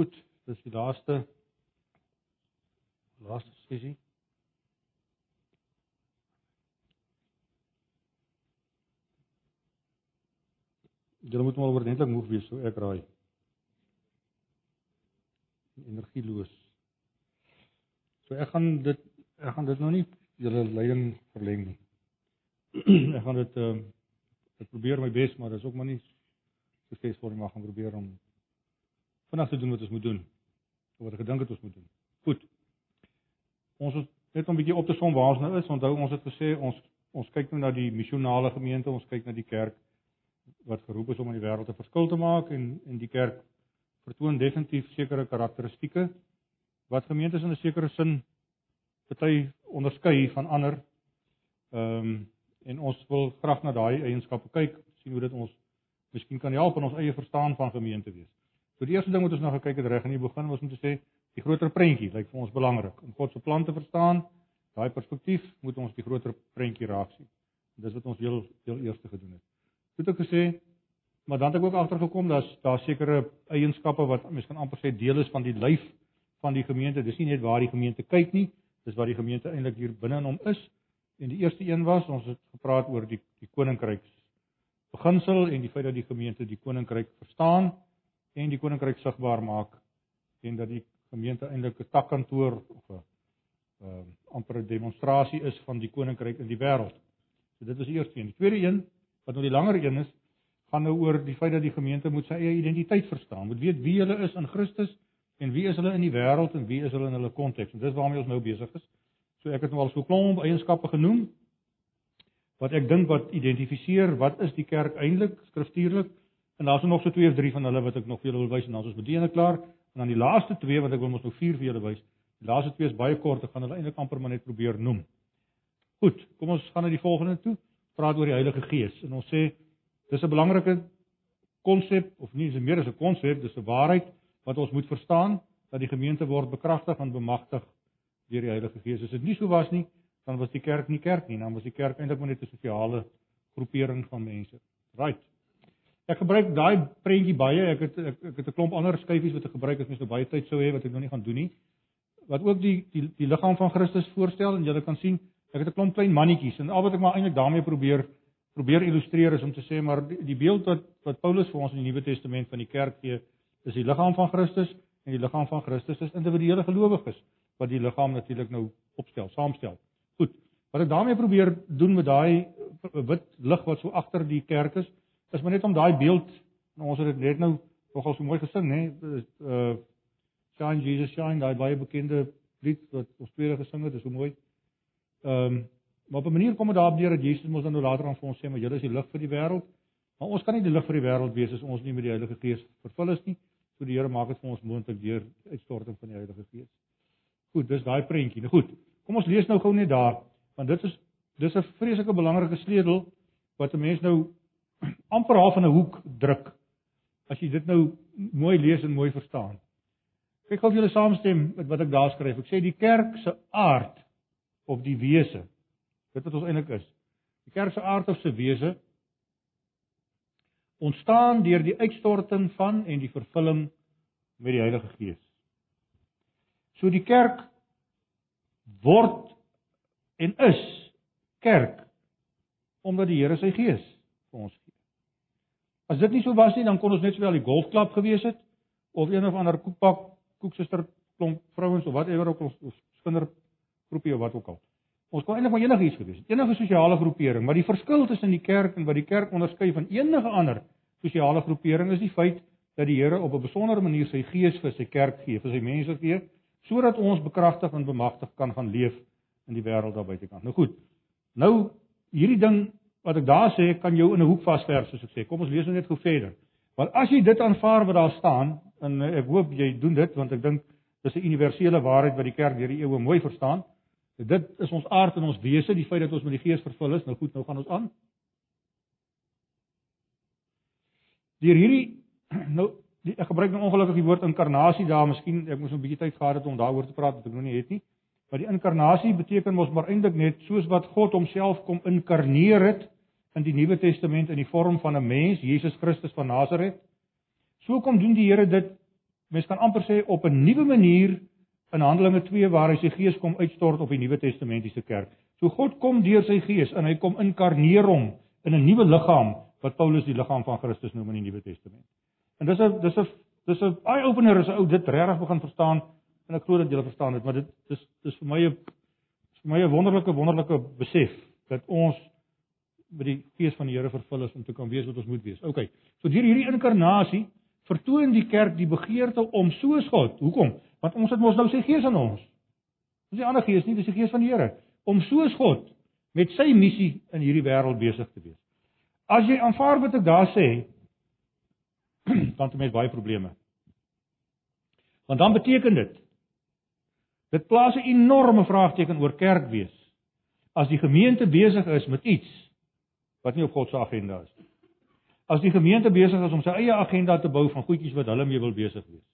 Goed, dis die laaste laaste sessie. Julle moet maar oordentlik moeg wees, so ek raai. Energieloos. So ek gaan dit ek gaan dit nou nie julle leiding verleng nie. ek gaan dit ehm uh, ek probeer my bes, maar dit is ook maar nie suksesvol nie, maar gaan probeer om vanaand te doen wat ons moet doen. Of wat ek gedink het ons moet doen. Goed. Ons het net om 'n bietjie op te som waar ons nou is. Onthou ons het gesê ons ons kyk nou na die missionale gemeente, ons kyk na die kerk wat geroep is om in die wêreld 'n verskil te maak en en die kerk vertoon definitief sekere karakteristikke wat gemeentes in 'n sekere sin party onderskei van ander. Ehm um, en ons wil graag na daai eienskappe kyk, sien hoe dit ons miskien kan help in ons eie verstaan van gemeente wees. So die eerste ding wat ons nou gekyk het reg in die begin was om te sê die groter prentjie lyk vir ons belangrik om God se plan te verstaan. Daai perspektief moet ons die groter prentjie raak sien. Dis wat ons heel heel eerste gedoen het. Toe het ek gesê, maar dan het ek ook agtergekom dat daar sekere eienskappe wat mens kan amper sê deel is van die lyf van die gemeente. Dis nie net waar die gemeente kyk nie, dis waar die gemeente eintlik hier binne in hom is. En die eerste een was, ons het gepraat oor die die koninkryk beginsel en die feit dat die gemeente die koninkryk verstaan en die koninkryk sigbaar maak en dat die gemeente eintlik 'n takkantoor of 'n uh, amper 'n demonstrasie is van die koninkryk in die wêreld. So dit was die eerste een. Die tweede een wat nou die langer een is, gaan nou oor die feit dat die gemeente moet sy eie identiteit verstaan, moet weet wie hulle is in Christus en wie is hulle in die wêreld en wie is hulle in hulle konteks. En dis waarmee ons nou besig is. So ek het nou al so klomp eienskappe genoem wat ek dink wat identifiseer wat is die kerk eintlik skriftuurlik en daar's nog so twee of drie van hulle wat ek nog vir julle wil wys en dan is ons bedeene klaar en dan die laaste twee wat ek wil mos nou vier vir julle wys. Die laaste twee is baie kort, ek gaan hulle eintlik amper maar net probeer noem. Goed, kom ons gaan na die volgende toe praat oor die Heilige Gees en ons sê dis 'n belangrike konsep of nie is meer as 'n konsep, dis 'n waarheid wat ons moet verstaan dat die gemeente word bekragtig en bemagtig deur die Heilige Gees. As dit nie so was nie, dan was die kerk nie kerk nie, dan was die kerk eintlik net 'n sosiale groepering van mense. Right. Ek gebruik daai prentjie baie. Ek het ek, ek het 'n klomp ander skyfies wat ek gebruik as mens nou baie tyd sou hê wat ek nou nie gaan doen nie. Wat ook die die die liggaam van Christus voorstel en jy kan sien Ek het 'n klomp klein mannetjies en al wat ek maar eintlik daarmee probeer probeer illustreer is om te sê maar die, die beeld wat wat Paulus vir ons in die Nuwe Testament van die kerk gee, is die liggaam van Christus en die liggaam van Christus is individuele gelowiges wat die liggaam natuurlik nou opstel, saamstel. Goed. Wat ek daarmee probeer doen met daai wit lig wat so agter die kerk is, is maar net om daai beeld nou ons het dit net nou nogal so mooi gesing, hè, uh Shine Jesus Shine, daai baie bekende lied wat ons tweede gesing het, is so mooi. Ehm um, maar op 'n manier kom dit daarop neer dat Jesus mos dan nou later aan vir ons sê maar julle is die lig vir die wêreld. Maar ons kan nie die lig vir die wêreld wees as ons nie met die Heilige Gees vervul is nie. So die Here maak dit vir ons moontlik deur uitstorting van die Heilige Gees. Goed, dis daai prentjie. Nou goed. Kom ons lees nou gou net daar want dit is dis 'n vreeslike belangrike sleutel wat 'n mens nou amper half in 'n hoek druk as jy dit nou mooi lees en mooi verstaan. Kyk of julle saamstem met wat ek daar skryf. Ek sê die kerk se aard of die wese. Dit wat ons eintlik is. Die kerk se aard of se wese ontstaan deur die uitstorting van en die vervulling met die Heilige Gees. So die kerk word en is kerk omdat die Here sy Gees vir ons gee. As dit nie so was nie, dan kon ons net sowel die golfklub gewees het of een of ander koekpak koeksuster klomp vrouens of whatever ook ons kinder groepie of wat ook al. Ons kon eintlik maar enigiets gewees het, enige sosiale groepering, maar die verskil tussen die kerk en wat die kerk onderskei van enige ander sosiale groepering is die feit dat die Here op 'n besondere manier sy gees vir sy kerk gee, vir sy mense gee, sodat ons bekragtig en bemagtig kan gaan leef in die wêreld daar buitekant. Nou goed. Nou hierdie ding wat ek daar sê, kan jou in 'n hoek vasverf soos ek sê. Kom ons lees nou net gou verder. Want as jy dit aanvaar wat daar staan, en ek hoop jy doen dit want ek dink dis 'n universele waarheid wat die kerk deur die eeue mooi verstaan. Dit is ons aard en ons wese, die feit dat ons met die Gees vervul is. Nou goed, nou gaan ons aan. Deur hierdie nou die, ek gebruik nou ongelukkig die woord inkarnasie daar, miskien ek moes 'n bietjie tyd gehad het om daaroor te praat wat ek nog nie het nie. Maar die inkarnasie beteken mos maar eintlik net soos wat God homself kom inkarneer het in die Nuwe Testament in die vorm van 'n mens, Jesus Christus van Nasaret. So kom doen die Here dit mens kan amper sê op 'n nuwe manier in Handelinge 2 waar hy sy gees kom uitstort op die Nuwe Testamentiese kerk. So God kom deur sy gees en hy kom inkarneer hom in 'n nuwe liggaam wat Paulus die liggaam van Christus noem in die Nuwe Testament. En dis 'n dis 'n dis 'n eye opener as ou dit regtig begin verstaan en ek glo dat julle verstaan dit, maar dit dis dis vir my 'n vir my 'n wonderlike wonderlike besef dat ons met die gees van die Here vervul is om te kan wees wat ons moet wees. OK. So deur hierdie inkarnasie vertoon die kerk die begeerte om soos God. Hoekom? Want ons het mos nou sy gees in ons. Dis nie ander gees nie, dis die gees van die Here om soos God met sy missie in hierdie wêreld besig te wees. As jy aanvaar wat ek daar sê, dan het jy baie probleme. Want dan beteken dit dit plaas 'n enorme vraagteken oor kerk wees. As die gemeente besig is met iets wat nie op God se agenda is nie. As die gemeente besig is om sy eie agenda te bou van goedjies wat hulle mee wil besig wees.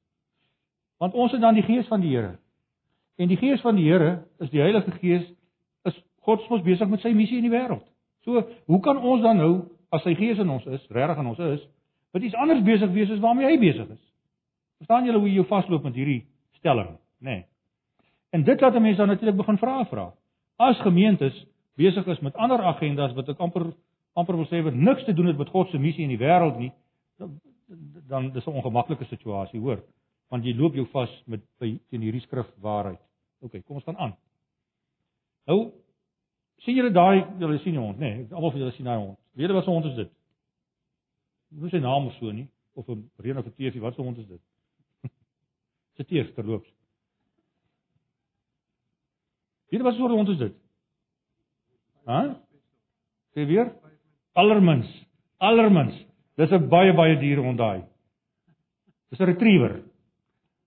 Want ons het dan die gees van die Here. En die gees van die Here is die Heilige Gees is God is mos besig met sy missie in die wêreld. So, hoe kan ons dan nou as sy gees in ons is, regtig in ons is, wat iets anders besig wees as waarmee hy besig is? Verstaan julle hoe jy jou vasloop met hierdie stelling, nê? Nee. En dit laat mense dan natuurlik begin vra vra. As gemeentes besig is met ander agendas wat ek amper amper wil sê wat niks te doen het met God se missie in die wêreld nie, dan, dan dis 'n ongemaklike situasie, hoor, want jy loop jou vas met teen hierdie skrif waarheid. OK, kom ons gaan aan. Nou sien julle daai julle sien die hond, nê? Nee, almal van julle sien daai hond. Weet jy wat 'n hond is dit? Hoe sy naam of so nie of 'n reën of 'n teefie, wat 'n hond is dit? Dis 'n teef terloops. Weet jy wat so 'n hond is dit? Hæ? Sê weer? Allermins. Allermins. Dis 'n baie baie diere hond daai. Dis 'n retriever.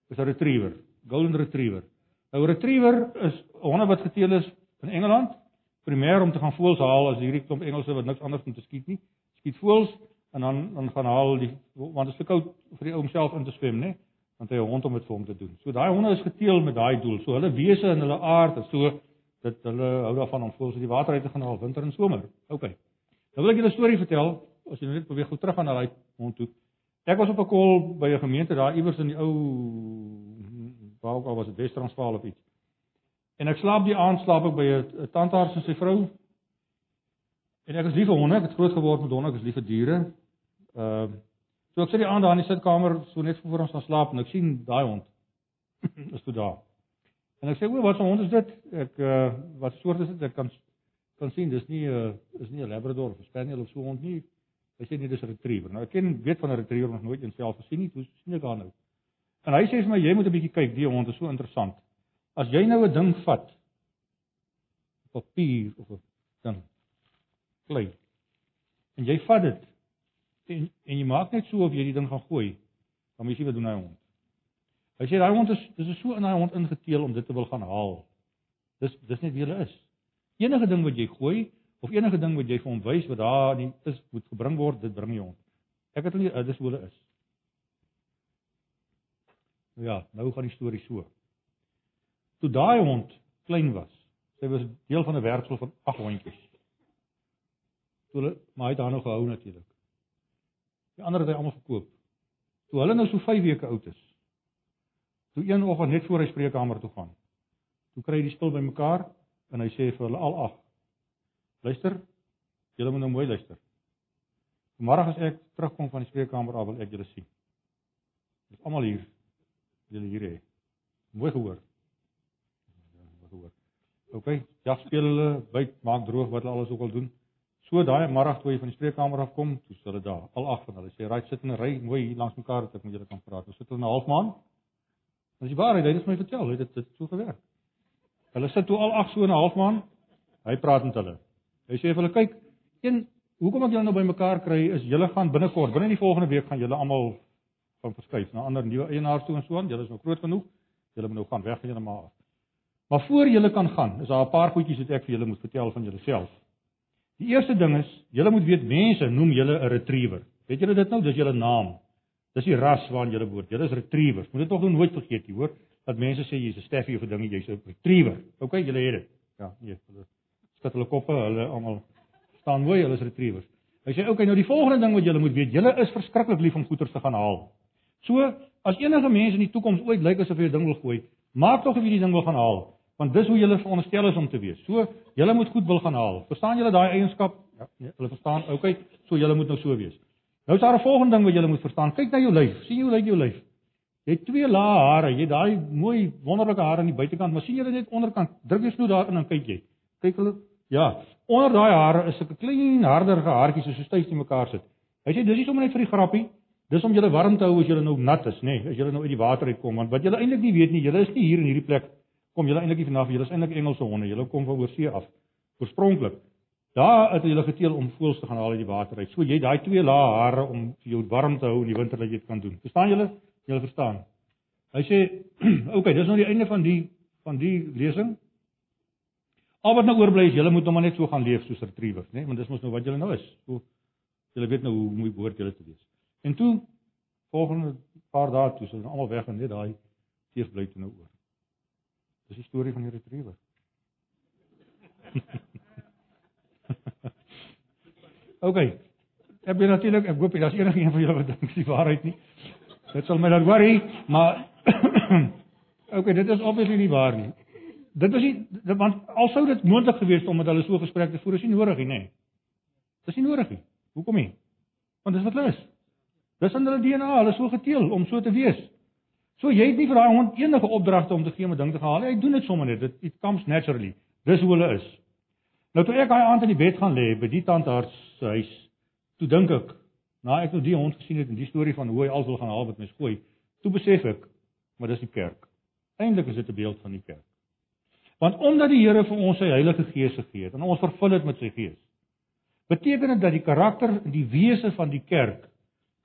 Dis 'n retriever, golden retriever. Nou retriever is honde wat geteel is in Engeland, primêr om te gaan voëls haal as hierdie klomp Engelse wat niks anders om te skiet nie. Skiet voëls en dan dan gaan haal die want dit is te koud vir die ou homself in te swem, né? Want hy 'n hond om dit vir hom te doen. So daai honde is geteel met daai doel. So hulle wese en hulle aard is so dat hulle hou daarvan om voëls uit die water uit te gaan haal winter en somer. OK. Nou wil ek julle 'n storie vertel as jy net probeer gou terug gaan na daai hond toe. Ek was op 'n kol by 'n gemeente daar iewers in die ou waar ook al was dit Wes-Transvaal of iets. En ek slaap die aand slaap ek by 'n tandarts en sy vrou. En ek is lief vir honde, ek het groot geword met honde, ek is lief vir diere. Ehm uh, so ek sit die aand daar in die sitkamer so net voor ons gaan slaap en ek sien daai hond. is toe daar. En ek sê, "O, wat 'n hond is dit?" Ek uh wat soort is dit? Ek kan kan sien dis nie 'n uh, is nie 'n labrador of 'n spaniel of so hond nie. Hy sê nie dis 'n retriever. Nou ek ken weet van 'n retriever nog nooit in self gesien nie. Hoe sien ek haar nou? En hy sê vir my, "Jy moet 'n bietjie kyk, die hond is so interessant." As jy nou 'n ding vat, papier of 'n ding, klei, en jy vat dit en en jy maak net so of jy die ding gaan gooi, dan moet jy wat doen hy hond. Hy sê daai hond is dis is so in daai hond ingeteel om dit te wil gaan haal. Dis dis net wie hulle is. Enige ding wat jy gooi of enige ding wat jy vir hom wys wat daar nie is moet gebring word, dit bring jy hond. Ek het nie dis hoe hulle is. Ja, nou gaan die storie so toe daai hond klein was. Sy was deel van 'n werksel van ag hondjies. Toe hulle maar hy het haar nog gehou natuurlik. Die ander het hy almal verkoop. Toe hulle nou so 5 weke oud is. Toe een oggend net voor hy spreekkamer toe gaan. Toe kry hy die spul bymekaar en hy sê vir hulle al ag. Luister, julle moet nou mooi luister. Môre as ek terugkom van die spreekkamer af wil ek julle sien. Dis almal hier. Julle hier hê. Mooi gehoor gehoor. OK, jag speel hulle, byt, maak droog wat hulle alles ook al doen. So daai middag toe jy van die spreekkamer af kom, toe hulle daar, al ag van hulle sê, "Right, sit in 'n ry mooi hier langs mekaar dat ek met julle kan praat." Ons sit hulle 'n half maand. As jy waarheid, hy het my vertel, hy het dit so gewerk. Hulle sit toe al ag so 'n half maand. Hy praat met hulle. Hy sê vir hulle, "Kyk, een hoekom ek julle nou bymekaar kry is julle gaan binnekort, binne die volgende week gaan julle almal van verskuif na ander nuwe eienaars toe en so aan. Julle is nou groot genoeg. Julle moet nou gaan weg van julle maar Maar voor julle kan gaan, is daar 'n paar goedjies wat ek vir julle moet vertel van julleself. Die eerste ding is, julle moet weet mense noem julle 'n retriever. Weet julle dit nou? Dis julle naam. Dis die ras waarna julle behoort. Julle is retrievers. Moet dit tog nooit vergeet nie, hoor? Dat mense sê jy's 'n Steffie of 'n dingie, jy's 'n retriever. OK, julle het dit. Ja, nee, hulle skat hulle koppe, hulle almal staan mooi, hulle is retrievers. Hy sê, "Oké, okay, nou die volgende ding wat julle moet weet, julle is verskriklik lief om goeder te gaan haal. So, as enige mens in die toekoms ooit lyk asof hy 'n ding wil gooi, maak tog of jy die ding wil gaan haal, want dis hoe jy veronderstel is om te wees. So, jy moet goed wil gaan haal. Verstaan julle daai eienskap? Ja, nee, hulle verstaan. Okay, so jy moet nou so wees. Nou is daar 'n volgende ding wat jy moet verstaan. Kyk na jou lyf. sien jy hoe lyk jou lyf? Jy het twee lae hare. Jy het daai mooi wonderlike hare aan die buitekant, maar sien jy net onderkant? Druk jy snoet daar in en kyk jy. Kyk hulle. Ja, onder daai hare is 'n klein harder haartjies so styf te mekaar sit. Hy sê dis nie sommer net vir die grappie. Dis om julle warm te hou as julle nou nat is, nê, nee, as julle nou uit die water uitkom, want wat julle eintlik nie weet nie, julle is nie hier in hierdie plek kom julle eintlik vanaf, julle is eintlik Engelse honde, julle kom van oorsee af. Oorspronklik. Daar het julle geteel om voëls te gaan haal uit die water uit. So jy daai twee lae hare om vir jou warm te hou in die winter dat jy dit kan doen. Verstaan julle? Julle verstaan. Hy sê, "Oké, okay, dis nou die einde van die van die lesing. Al wat nou oorbly is julle moet nou maar net so gaan leef soos retrievers, né? Nee? Want dis mos nou wat julle nou is. So julle weet nou hoe mooi behoort julle te wees. En toe volgende paar dae toe, so hulle almal weg en net daai teef bly toe nou oor. Dis die storie van die retriever. OK. Ek ben natuurlik, ek hoop daar's enige een van julle wat dink die waarheid nie. Dit sal my dan worry, maar OK, dit is obviously nie waar nie. Dit was nie want al sou dit moontlik gewees om met hulle so gesprek te voer, is nie nodig nie, nê. Dis nie nodig nie. Hoekom nie? Want dis wat hulle is. Dis in hulle DNA, hulle is so geteel om so te wees. So jy het nie vir daai hond enige opdragte om te gee om 'n ding te haal nie. Hy doen dit sommer net. Dit it comes naturally. Dis hoe hulle is. Nou toe ek daai aand in die bed gaan lê by die tandarts se huis, toe dink ek, na ek nou die hond gesien het en die storie van hoe hy al wil gaan haal wat my skooi, toe besef ek, maar dis die kerk. Eindelik is dit 'n beeld van die kerk. Want omdat die Here vir ons sy Heilige Gees gegee het en ons vervul dit met sy Gees, beteken dit dat die karakter en die wese van die kerk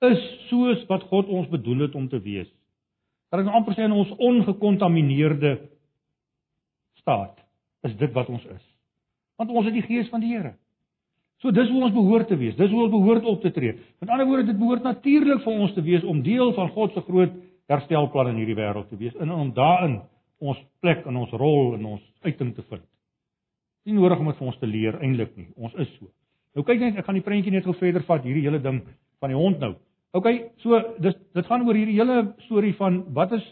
is soos wat God ons bedoel het om te wees. Dat ons amper sê in ons ongekontamineerde staat is dit wat ons is. Want ons het die Gees van die Here. So dis hoe ons behoort te wees. Dis hoe ons behoort op te tree. Met ander woorde, dit behoort natuurlik vir ons te wees om deel van God se groot herstelplan in hierdie wêreld te wees en om daarin ons plek en ons rol en ons uiting te vind. Nie nodig om dit vir ons te leer eintlik nie. Ons is so. Nou kyk net, ek gaan die prentjie net gou verder vat hierdie hele ding van die hond nou. OK, so dis dit gaan oor hierdie hele storie van wat is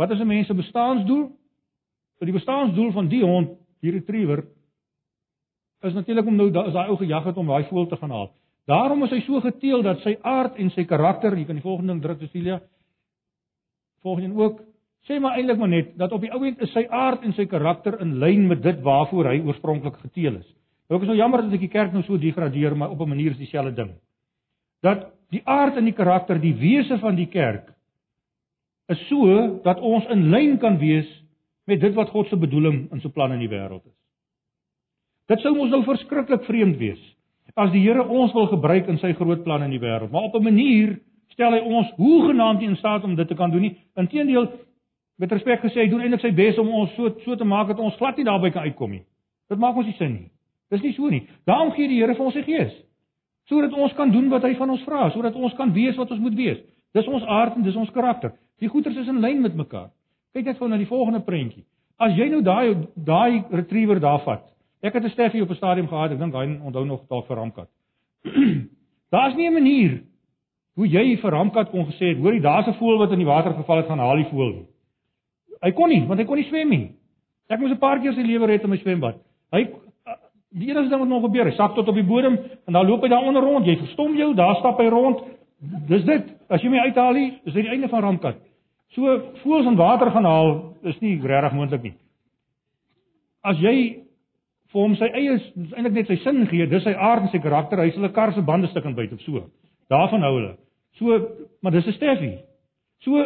wat is 'n mens se bestaansdoel? So die bestaansdoel van die hond, die retriever is natuurlik om nou as daai ou gejag het om daai voël te gaan haal. Daarom is hy so geteel dat sy aard en sy karakter, jy kan die volgende ding druk Cecilia. Volgende ook sê maar eintlik maar net dat op die ou end is sy aard en sy karakter in lyn met dit waarvoor hy oorspronklik geteel is. Nou ek is nou jammer dat ek die kerk nou so degradeer, maar op 'n manier is dieselfde ding. Dat die aard en die karakter, die wese van die kerk is so dat ons in lyn kan wees met dit wat God se bedoeling en sy plan in die wêreld is. Dit sou ons nou verskriklik vreemd wees as die Here ons wil gebruik in sy groot plan in die wêreld, maar op 'n manier stel hy ons hoegenaamd nie in staat om dit te kan doen nie. Inteendeel, met respek gesê, hy doen eintlik sy bes om ons so so te maak dat ons glad nie daarby kan uitkom nie. Dit maak ons nie sin nie. Dis nie so nie. Daarom gee die Here vir ons sy gees. Sodat ons kan doen wat hy van ons vra, sodat ons kan wees wat ons moet wees. Dis ons aard en dis ons karakter. Die goeters is in lyn met mekaar. Kyk net gou na die volgende prentjie. As jy nou daai daai retriever daar vat Ek het 'n Steffie op 'n stadium gehad, ek dink hy onthou nog dalk vir Ramkat. Daar's nie 'n manier hoe jy vir Ramkat kon gesê het, hoorie, daar's 'n voël wat in die water geval het, gaan haal die voël nie. Hy kon nie, want hy kon nie swem nie. Ek moes 'n paar keer sy lewe red in my swembad. Hy die enigste ding wat nog gebeur, hy sak tot op die bodem en dan loop hy daar onder rond. Jy verstom jou, daar stap hy rond. Dis dit. As jy my uithaal nie, is dit die einde van Ramkat. So voëls in water gaan haal is nie regtig moontlik nie. As jy vir hom sy eie eintlik net sy sin gee, dis sy aard en sy karakter, hy sal 'n kar se bande stuk en byt op so. Daarvan hou hulle. So, maar dis 'n Steffie. So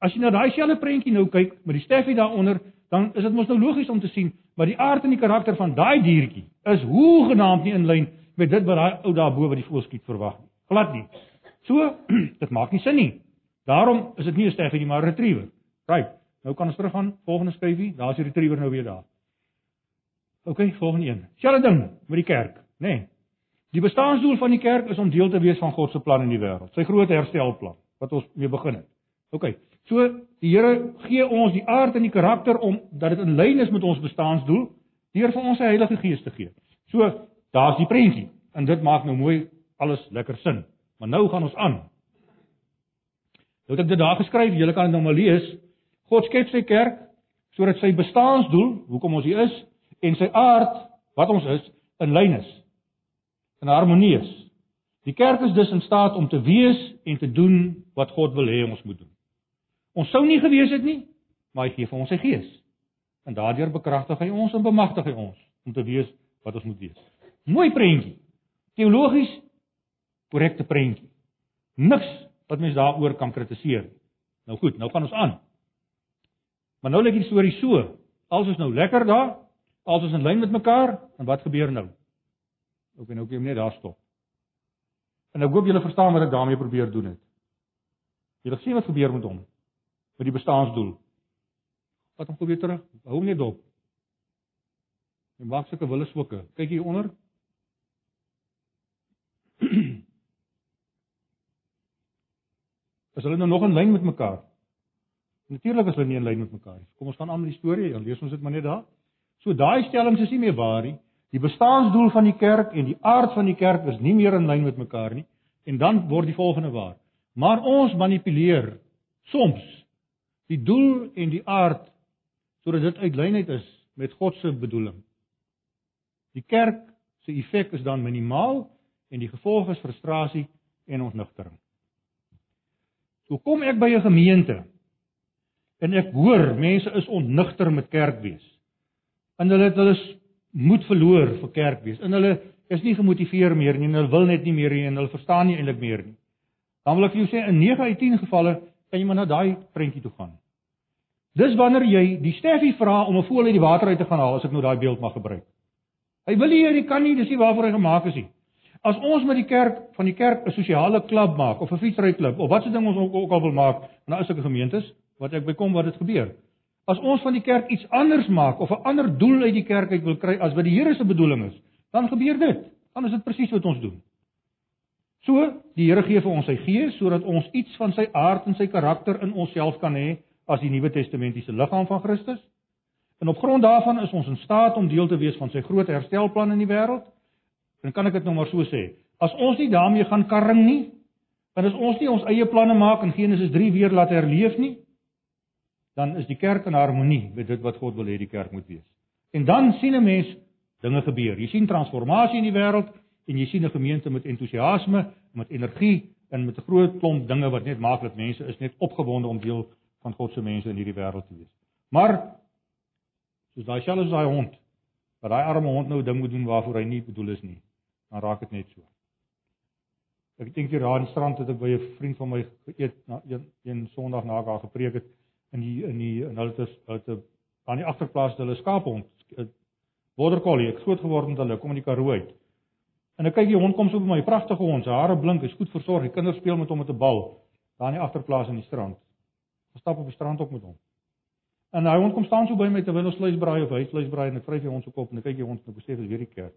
as jy na daai selfe prentjie nou kyk met die Steffie daaronder, dan is dit mos nou logies om te sien, maar die aard en die karakter van daai diertjie is hoegenaamd nie in lyn met dit wat daai ou daarbo wat die voël skiet verwag nie. Glad nie. So, dit maak nie sin nie. Daarom is dit nie 'n Steffie nie, maar 'n retriever. Right. Nou kan ons teruggaan, volgende skyfie, daar's die retriever nou weer daar. OK, volgende een. Selfde ding met die kerk, nê? Nee. Die bestaansdoel van die kerk is om deel te wees van God se plan in die wêreld. Sy groot herstelplan wat ons mee begin het. OK. So die Here gee ons die aard en die karakter om dat dit in lyn is met ons bestaansdoel deur vir ons sy Heilige Gees te gee. So daar's die prentjie en dit maak nou mooi alles lekker sin. Maar nou gaan ons aan. Nou het ek dit daar geskryf, julle kan dit nou maar lees. God skep sy kerk sodat sy bestaansdoel, hoekom ons hier is, en sy aard, wat ons is, in lyn is. In harmonie is. Die kerk is dus in staat om te wees en te doen wat God wil hê ons moet doen. Ons sou nie gewees het nie, maar hy gee vir ons sy gees. En daardeur bekragtig hy ons en bemagtig hy ons om te wees wat ons moet wees. Mooi prentjie. Teologies korrekte prentjie. Niks wat mens daaroor kan kritiseer. Nou goed, nou gaan ons aan. Maar nou lê die storie so. Als is nou lekker daar, als is in lyn met mekaar, en wat gebeur nou? Ook en ook jy net daar stop. En ek hoop julle verstaan wat ek daarmee probeer doen het. Julle sien wat gebeur met hom met die bestaansdoel. Wat hom probeer terug, hou hom net dop. En maak sulke wille swokke. Kyk hier onder. Is hulle nou nog in lyn met mekaar? Natuurlik is hulle nie in lyn met mekaar nie. Kom ons gaan aan met die storie. Dan lees ons dit maar net daar. So daai stellings is nie meer waar nie. Die bestaansdoel van die kerk en die aard van die kerk is nie meer in lyn met mekaar nie. En dan word die volgende waar. Maar ons manipuleer soms die doel en die aard sodat dit uitlynheid is met God se bedoeling. Die kerk se effek is dan minimaal en die gevolg is frustrasie en ontnigtering. So kom ek by 'n gemeente en ek hoor mense is ontnigter met kerk wees. En hulle het hulle moed verloor vir kerk wees. En hulle is nie gemotiveer meer nie en hulle wil net nie meer nie en hulle verstaan nie eintlik meer nie. Dan wil ek vir jou sê in 9 uit 10 gevalle kan jy maar na daai prentjie toe gaan. Dis wanneer jy die Steffie vra om 'n voël uit die water uit te gaan haal as ek nou daai beeld mag gebruik. Hy wil nie, hy kan nie, dis nie waarvoor hy gemaak is nie. As ons met die kerk van die kerk 'n sosiale klub maak of 'n fietsryklub of wat se ding ons ook, ook al wil maak, nou is sulke gemeentes wat ek bykom wat dit gebeur. As ons van die kerk iets anders maak of 'n ander doel uit die kerk uit wil kry as wat die Here se bedoeling is, dan gebeur dit. Dan is dit presies wat ons doen. So, die Here gee vir ons sy gees sodat ons iets van sy aard en sy karakter in onsself kan hê as die Nuwe Testamentiese liggaam van Christus. En op grond daarvan is ons in staat om deel te wees van sy groot herstelplan in die wêreld. En kan ek dit nou maar so sê? As ons nie daarmee gaan karring nie, dan as ons nie ons eie planne maak en Genesis 3 weer laat herleef nie, dan is die kerk in harmonie met dit wat God wil hê die kerk moet wees. En dan sien 'n mens dinge gebeur. Jy sien transformasie in die wêreld en jy sien 'n gemeente met entoesiasme, met energie en met 'n groot klomp dinge wat net maak dat mense is net opgewonde om deel van God se mense in hierdie wêreld te wees. Maar soos daai selfs daai hond, wat daai arme hond nou ding moet doen waarvoor hy nie bedoel is nie, dan raak dit net so. Ek dink hier aan die strand het ek by 'n vriend van my geëet na een, een Sondag na ek daar gepreek het in die in die in hulle het het aan die agterplaas hulle skaaphond border collie ek groot geword met hulle kom in die Karoo uit en ek kyk die hond kom so by my pragtige hond sy hare blink hy's goed versorg die kinders speel met hom met 'n bal daar in die agterplaas in die strand gestap op die strand op met hom. En hy hond kom staan so by my terwyl ons vleisbraai of hy vleisbraai en ek vryf die hond se kop en ek kyk die hond en ek besef dis weer die kerk.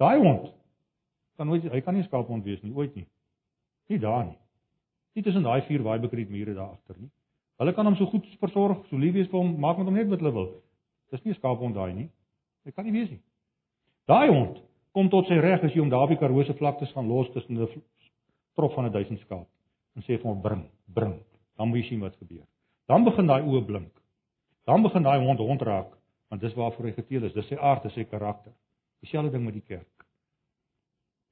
Daai hond kan nooit hy kan nie skaaphond wees nie, ooit nie. Nie daar nie. Nie tussen daai vier waaibekriet mure daar agter nie. Hulle kan hom so goed versorg, so lief wees vir hom, maak met hom net wat hulle wil. Dis nie 'n skaaphond daai nie. Hy kan nie wees nie. Daai hond kom tot sy reg as jy hom daar by Karoo se vlaktes gaan los tussen 'n trop van 'n duisend skaap en sê vir hom bring, bring dan moet jy sien wat gebeur. Dan begin daai oë blink. Dan begin daai hond hond raak, want dis waarvoor hy geteel is, dis sy aard, dis sy karakter. Dieselfde ding met die kerk.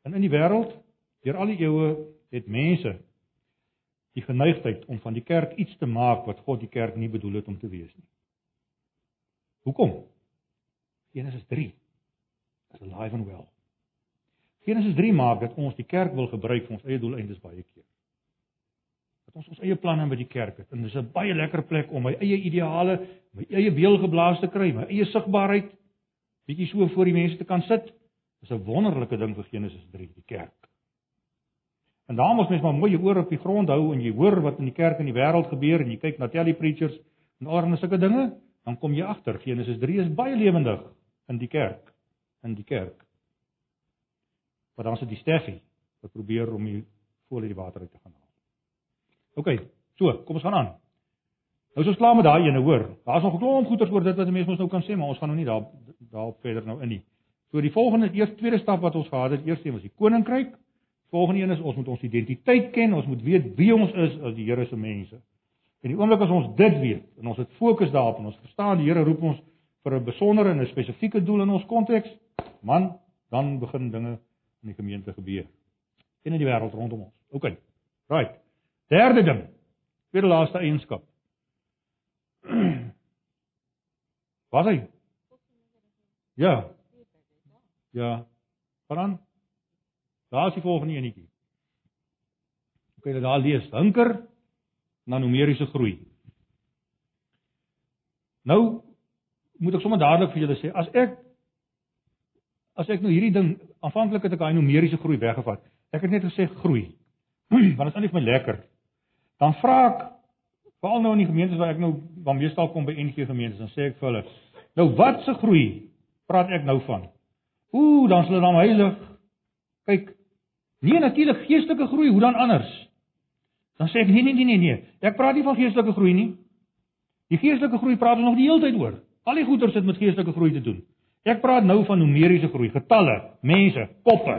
En in die wêreld, deur al die eeue, het mense die geneigtheid om van die kerk iets te maak wat God die kerk nie bedoel het om te wees nie. Hoekom? Genesis 3 is alive and well. Genesis 3 maak dat ons die kerk wil gebruik vir ons eie doeleindes baie keer dat ons ons eie planne met die kerk het. En dis 'n baie lekker plek om my eie ideale, my eie beeld geblaas te kry, my eie sigbaarheid bietjie so voor die mense te kan sit. Dis 'n wonderlike ding vir Genesis 3, die kerk. En daarom moet mens maar mooi jou oor op die grond hou en jy hoor wat in die kerk en die wêreld gebeur en jy kyk na telly preachers en allerlei sulke dinge, dan kom jy agter Genesis 3 is baie lewendig in die kerk, in die kerk. Maar dan sit die Steffie wat probeer om die voel uit die water uit te gaan. OK, so, kom ons gaan aan. Nou is ons klaar met daai ene, hoor. Daar's nog 'n klomp goeters oor dit wat mense mos nou kan sê, maar ons gaan nou nie daar daarop verder nou in nie. So die volgende eers tweede stap wat ons gehad het, eers een was die koninkryk, Volgende een is ons moet ons identiteit ken, ons moet weet wie ons is as die Here se mense. En die oomblik as ons dit weet en ons het fokus daarop en ons verstaan die Here roep ons vir 'n besondere en 'n spesifieke doel in ons konteks, man, dan begin dinge in die gemeente gebeur. En in die wêreld rondom ons. OK. Right. Derde ding. Tweede laaste eienskap. Wat hy? Ja. Ja. Van Daar is die volgende enetjie. Kan dit daar lees. Hinker na numeriese groei. Nou moet ek sommer dadelik vir julle sê, as ek as ek nou hierdie ding aanvanklik het ek daai numeriese groei weggevat. Ek het net gesê groei. Want dit is nie vir my lekker. Dan vra ek veral nou in die gemeentes waar ek nou van meestal kom by NG gemeentes, dan sê ek vir hulle, nou wat se groei praat ek nou van? Ooh, dan sal hulle dan heilig kyk Nee, natuurlik geestelike groei, hoe dan anders? Dan sê ek nee nee nee nee nee. Ek praat nie van geestelike groei nie. Die geestelike groei praat ons nog die hele tyd oor. Al die goeters het met geestelike groei te doen. Ek praat nou van numeriese groei, getalle, mense, koppe.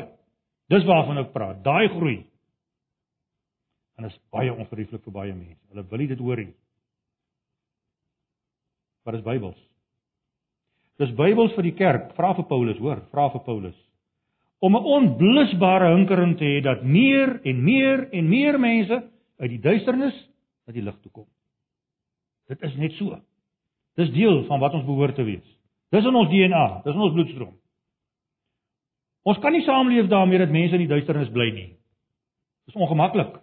Dis waarvan ek praat, daai groei. En dit is baie ongerieflik vir baie mense. Hulle wil nie dit hoor nie. Wat is Bybels? Dis Bybels vir die kerk. Vra vir Paulus, hoor, vra vir Paulus om 'n onblusbare hinkering te hê dat meer en meer en meer mense uit die duisternis na die lig toe kom. Dit is net so. Dis deel van wat ons behoort te wees. Dis in ons DNA, dis in ons bloedstroom. Ons kan nie saamleef daarmee dat mense in die duisternis bly nie. Dis ongemaklik.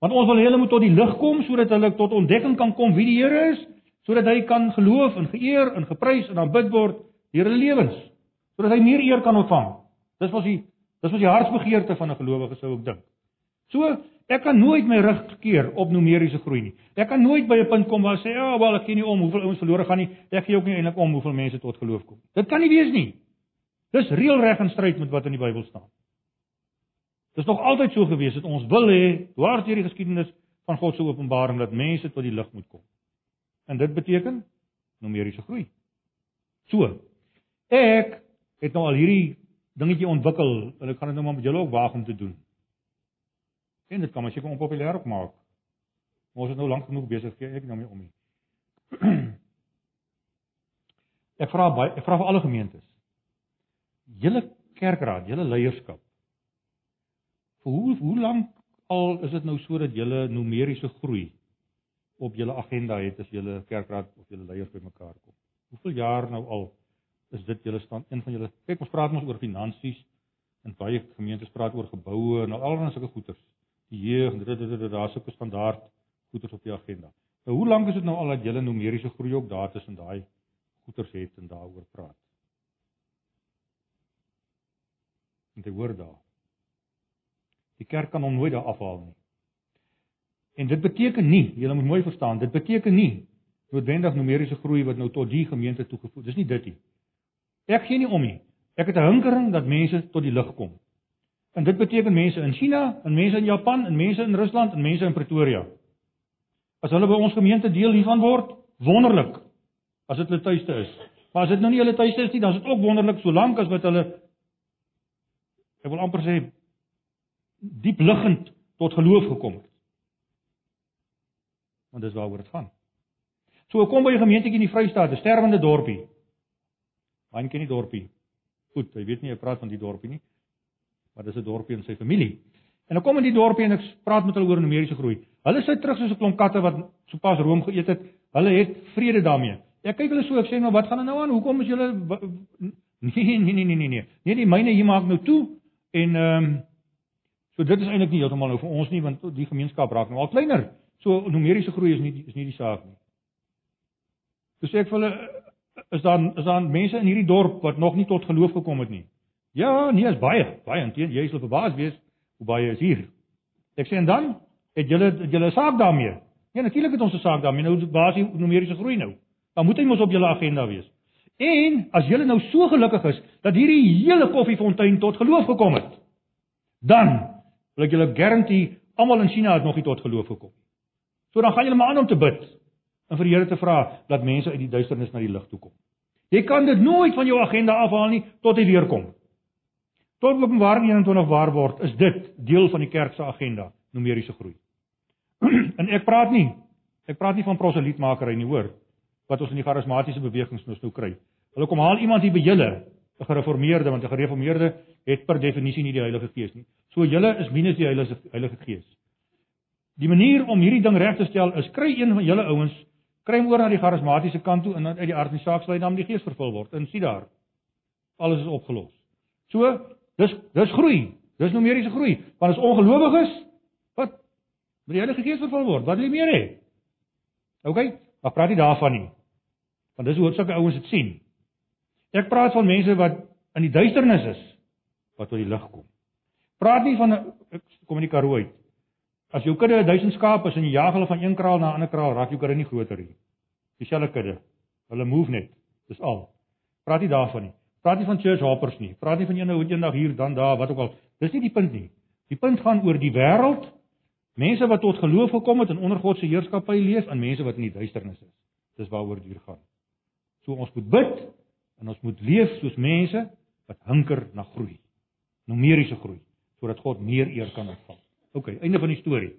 Want ons wil hê hulle moet tot die lig kom sodat hulle tot ontdekking kan kom wie die Here is, sodat hy kan geloof en geëer en geprys en aanbid word deur hulle lewens, sodat hy meer eer kan ontvang. Dis was die dis was die hartsbegeerte van 'n gelowige sou ek dink. So, ek kan nooit my rug keer op numeriese groei nie. Ek kan nooit by 'n punt kom waar sê, "Ja, oh, wel ek gee nie om hoeveel ouens verlore gaan nie. Ek gee ook nie eintlik om hoeveel mense tot geloof kom." Dit kan nie wees nie. Dis reël reg en stryd met wat in die Bybel staan. Dis nog altyd so gewees dat ons wil hê dwars deur die geskiedenis van God se openbaring dat mense tot die lig moet kom. En dit beteken numeriese groei. So, ek het nou al hierdie dingetjie ontwikkel en ek gaan dit nou maar met julle ook waag om te doen. En dit kan maar seker onpopulêr ook maak. Ons is nou lank genoeg besig gee ek nou mee om nie. Ek vra baie ek vra vir alle gemeentes. Julle kerkraad, julle leierskap. Vir hoe hoe lank al is dit nou sodat julle numeriese groei op julle agenda het as julle kerkraad of julle leiers bymekaar kom? Hoeveel jaar nou al is dit julle stand een van julle kyk ons praat mos oor finansies en baie gemeentes praat oor geboue en allerlei sulke goeders die jeug en daar's sulke standaard goeders op die agenda. Nou hoe lank is dit nou al dat julle numeriese groei ook daar tussen daai goeders het en daaroor praat? En dit hoor daar. Die kerk kan hom nooit daar afhaal nie. En dit beteken nie julle moet mooi verstaan dit beteken nie noodwendig numeriese groei wat nou tot die gemeente toegevoeg dis nie dit nie. Ek gee nie om nie. Ek het 'n hinkering dat mense tot die lig kom. En dit beteken mense in China, en mense in Japan, en mense in Rusland, en mense in Pretoria. As hulle by ons gemeente deel hiervan word, wonderlik. As dit hulle tuiste is. Maar as dit nou nie hulle tuiste is nie, dan is dit ook wonderlik solank as wat hulle ek wil amper sê diep liggend tot geloof gekom het. Want dis waaroor dit gaan. So kom by 'n gemeentetjie in die Vrystaat, 'n sterwende dorpie. Hy ken nie dorpie. Goed, hy weet nie hy praat van die dorpie nie. Maar dis 'n dorpie in sy familie. En dan kom in die dorpie en ek praat met hulle oor numeriese groei. Hulle sit terug soos 'n klomp katte wat sopas room geëet het. Hulle het vrede daarmee. Ek kyk hulle so, ek sê nou wat gaan nou aan? Hoekom is julle Nee, nee, nee, nee, nee, nee. Nee, die myne hier maak nou toe en ehm um, so dit is eintlik nie heeltemal nou vir ons nie want die gemeenskap raak nou al kleiner. So numeriese groei is nie is nie die saak nie. So ek vir hulle is daar is daar mense in hierdie dorp wat nog nie tot geloof gekom het nie. Ja, nee, is baie, baie intien jy sal verbaas wees hoe baie is hier. Ek sê en dan het julle julle saak daarmee. Ja, natuurlik het ons 'n saak daarmee. Nou basie numeriese groei nou. Dan moet hy mos op julle agenda wees. En as julle nou so gelukkig is dat hierdie hele koffiefontein tot geloof gekom het, dan wil ek julle garandeer almal in China het nog nie tot geloof gekom nie. So dan gaan julle maar aan om te bid en vir die Here te vra dat mense uit die duisternis na die lig toe kom. Jy kan dit nooit van jou agenda afhaal nie tot hy weer kom. Tot Openbaring 21 waar word, is dit deel van die kerk se agenda, numeriese groei. en ek praat nie ek praat nie van proselietmakery nie, hoor, wat ons in die charismatiese bewegings nou nou kry. Hulle kom haal iemand hier by julle, 'n gereformeerde, want 'n gereformeerde het per definisie nie die Heilige Gees nie. So julle is minus die Heilige Heilige Gees. Die manier om hierdie ding reg te stel is kry een van julle ouens, kry hom oor na die charismatiese kant toe en dan uit die aard van die saak sal hy dan met die Gees vervul word. En sien daar, alles is opgelos. So, dis dis groei. Dis numeriese groei. Want as ongelowiges wat met die Heilige Gees vervul word, wat wil jy meer hê? OK, maar praat nie daarvan nie. Want dis hoe sulke ouens dit sien. Ek praat van mense wat in die duisternis is wat tot die lig kom. Praat nie van ek kom in die Karoo uit. As jou kudde 1000 skape is en jy jag hulle van een kraal na 'n ander kraal, raak jou kudde nie groter nie. Dieselfde kudde. Hulle move net. Dis al. Praat nie daarvan nie. Praat nie van church hoppers nie. Praat nie van ene hoe eendag hier dan daar wat ook al. Dis nie die punt nie. Die punt gaan oor die wêreld. Mense wat tot geloof gekom het en onder God se heerskappy leef en mense wat in die duisternis is. Dis waaroor dit hier gaan. So ons moet bid en ons moet leef soos mense wat hunker na groei. Numeriese groei sodat God meer eer kan ontvang. OK, einde van die storie.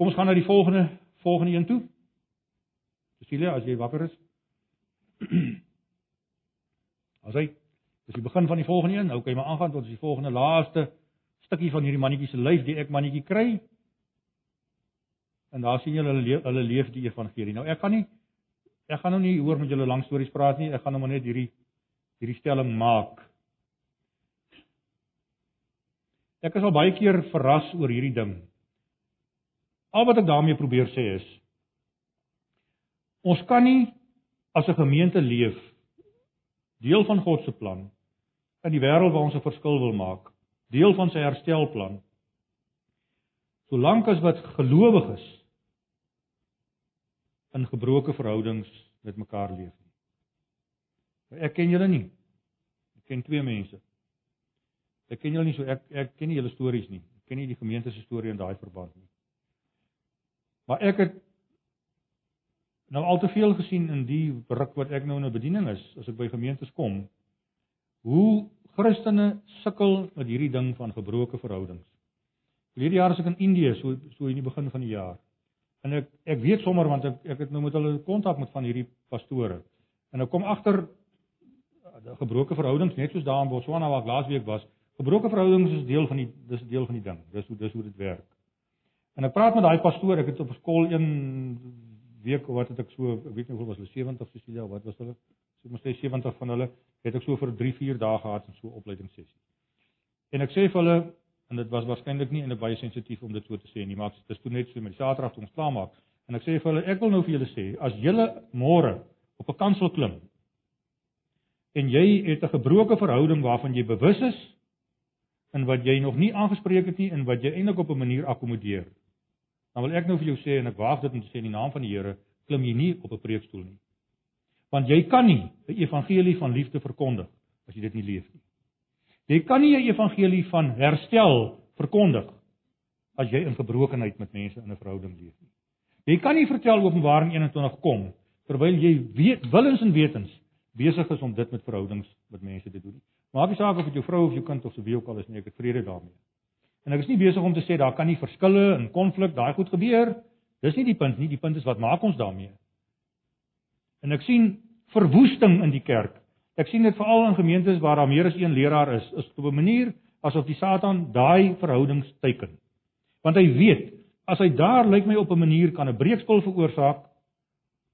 Kom ons gaan na die volgende volgende een toe. Cecilia, as jy wakker is. As hy dis die begin van die volgende een. Nou kan jy maar aangaan tot die volgende laaste stukkie van hierdie mannetjie se lyf, die ek mannetjie kry. En daar sien julle hulle hulle leef die evangelie. Nou ek gaan nie ek gaan nou nie hoor met julle lang stories praat nie. Ek gaan nou maar net hierdie hierdie stelling maak. Ek is al baie keer verras oor hierdie ding. Al wat ek daarmee probeer sê is ons kan nie as 'n gemeente leef deel van God se plan in die wêreld waar ons 'n verskil wil maak, deel van sy herstelplan. Solank as wat gelowiges in gebroke verhoudings met mekaar leef nie. Ek ken julle nie. Ek ken twee mense. Ek ken julle nie so ek ek ken nie julle stories nie. Ek ken nie die gemeente se storie in daai verband nie. Maar ek het nou al te veel gesien in die ruk wat ek nou in 'n bediening is, as ek by gemeentes kom, hoe Christene sukkel met hierdie ding van gebroke verhoudings. Hierdie jaar as ek in Indië so so in die begin van die jaar. En ek ek weet sommer want ek ek het nou met hulle kontak met van hierdie pastore. En ek kom agter die gebroke verhoudings net soos daar in Botswana waar ek laasweek was, Gebroke verhoudings is deel van die dis deel van die ding. Dis hoe dis hoe dit werk. En ek praat met daai pastoor, ek het op skool een week wat het ek so, ek weet nie hoeveel was hulle 70 Cecilia wat was hulle? So moet sê 70 van hulle het ek so vir 3, 4 dae gehad in so 'n opleidingssessie. En ek sê vir hulle en dit was waarskynlik nie en ek baie sensitief om dit so te sê nie, maar dit is toe net so met die Saterdag toe ons klaar maak. En ek sê vir hulle, ek wil nou vir julle sê, as julle môre op 'n kansel klim en jy het 'n gebroke verhouding waarvan jy bewus is in wat jy nog nie aangespreek het nie en wat jy eintlik op 'n manier akkommodeer. Dan wil ek nou vir jou sê en ek waag dit om te sê in die naam van die Here, klim jy nie op 'n preekstoel nie. Want jy kan nie 'n evangelie van liefde verkondig as jy dit nie leef nie. Jy kan nie 'n evangelie van herstel verkondig as jy in gebrokenheid met mense in 'n verhouding leef nie. Jy kan nie vertel Openbaring 21 kom terwyl jy weet willens en wetens besig is om dit met verhoudings met mense te doen. Maak nie saak of dit jou vrou of jou kind of so wie ook al is nie, ek het vrede daarmee. En ek is nie besig om te sê daar kan nie verskille en konflik daai goed gebeur. Dis nie die punt nie, die punt is wat maak ons daarmee? En ek sien verwoesting in die kerk. Ek sien dit veral in gemeentes waar daar meer as een leraar is, is op 'n manier asof die Satan daai verhoudings teiken. Want hy weet, as hy daar lyk my op 'n manier kan 'n breekspil veroorsaak,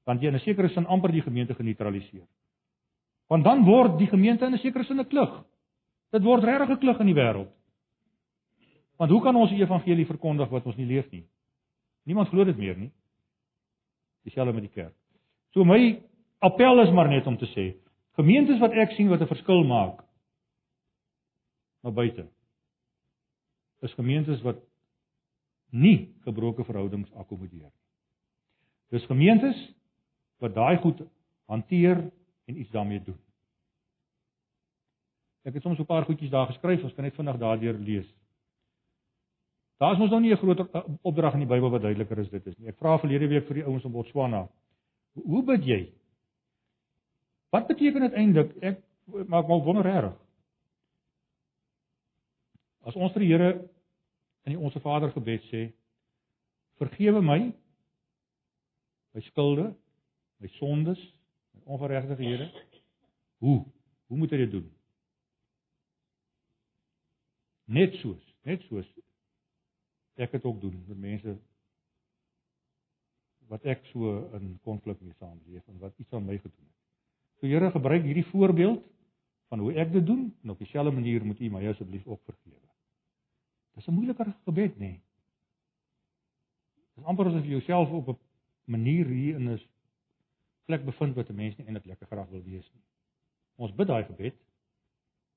want jy in 'n sekere sin amper die gemeente geneutraliseer. Want dan word die gemeente in 'n sekere sin 'n klug. Dit word regtig 'n klug in die wêreld. Want hoe kan ons die evangelie verkondig wat ons nie leef nie? Niemand glo dit meer nie. Dieselfde met die kerk. So my appel is maar net om te sê, gemeentes wat ek sien wat 'n verskil maak na buite. Is gemeentes wat nie gebroke verhoudings akkommodeer nie. Dis gemeentes wat daai goed hanteer en iets daarmee doen. Ek het soms 'n paar goedjies daar geskryf, ons kan net vinnig daardeur lees. Daar is mos nou nie 'n groot eh, opdrag in die Bybel wat duideliker is dit is nie. Ek vra verlede week vir die ouens in Botswana. Hoe bid jy? Wat beteken dit eintlik? Ek maak mal wonder reg. As ons vir die Here in die Onse Vader gebed sê, vergewe my my skulde, my sondes, my ongeregtighede, hoe? Hoe moet hy dit doen? Net soos, net soos ek dit ook doen met mense wat ek so in konflik mee saamleef en wat iets aan my gedoen het. So Here gebruik hierdie voorbeeld van hoe ek dit doen en op dieselfde manier moet U my asseblief ook vergewe. Dis 'n moeiliker gebed, nê? Nee. Dis amper asof jy jouself op 'n manier hier in 'n plek bevind wat 'n mens nie eintlik lekker graag wil wees nie. Ons bid daai gebed.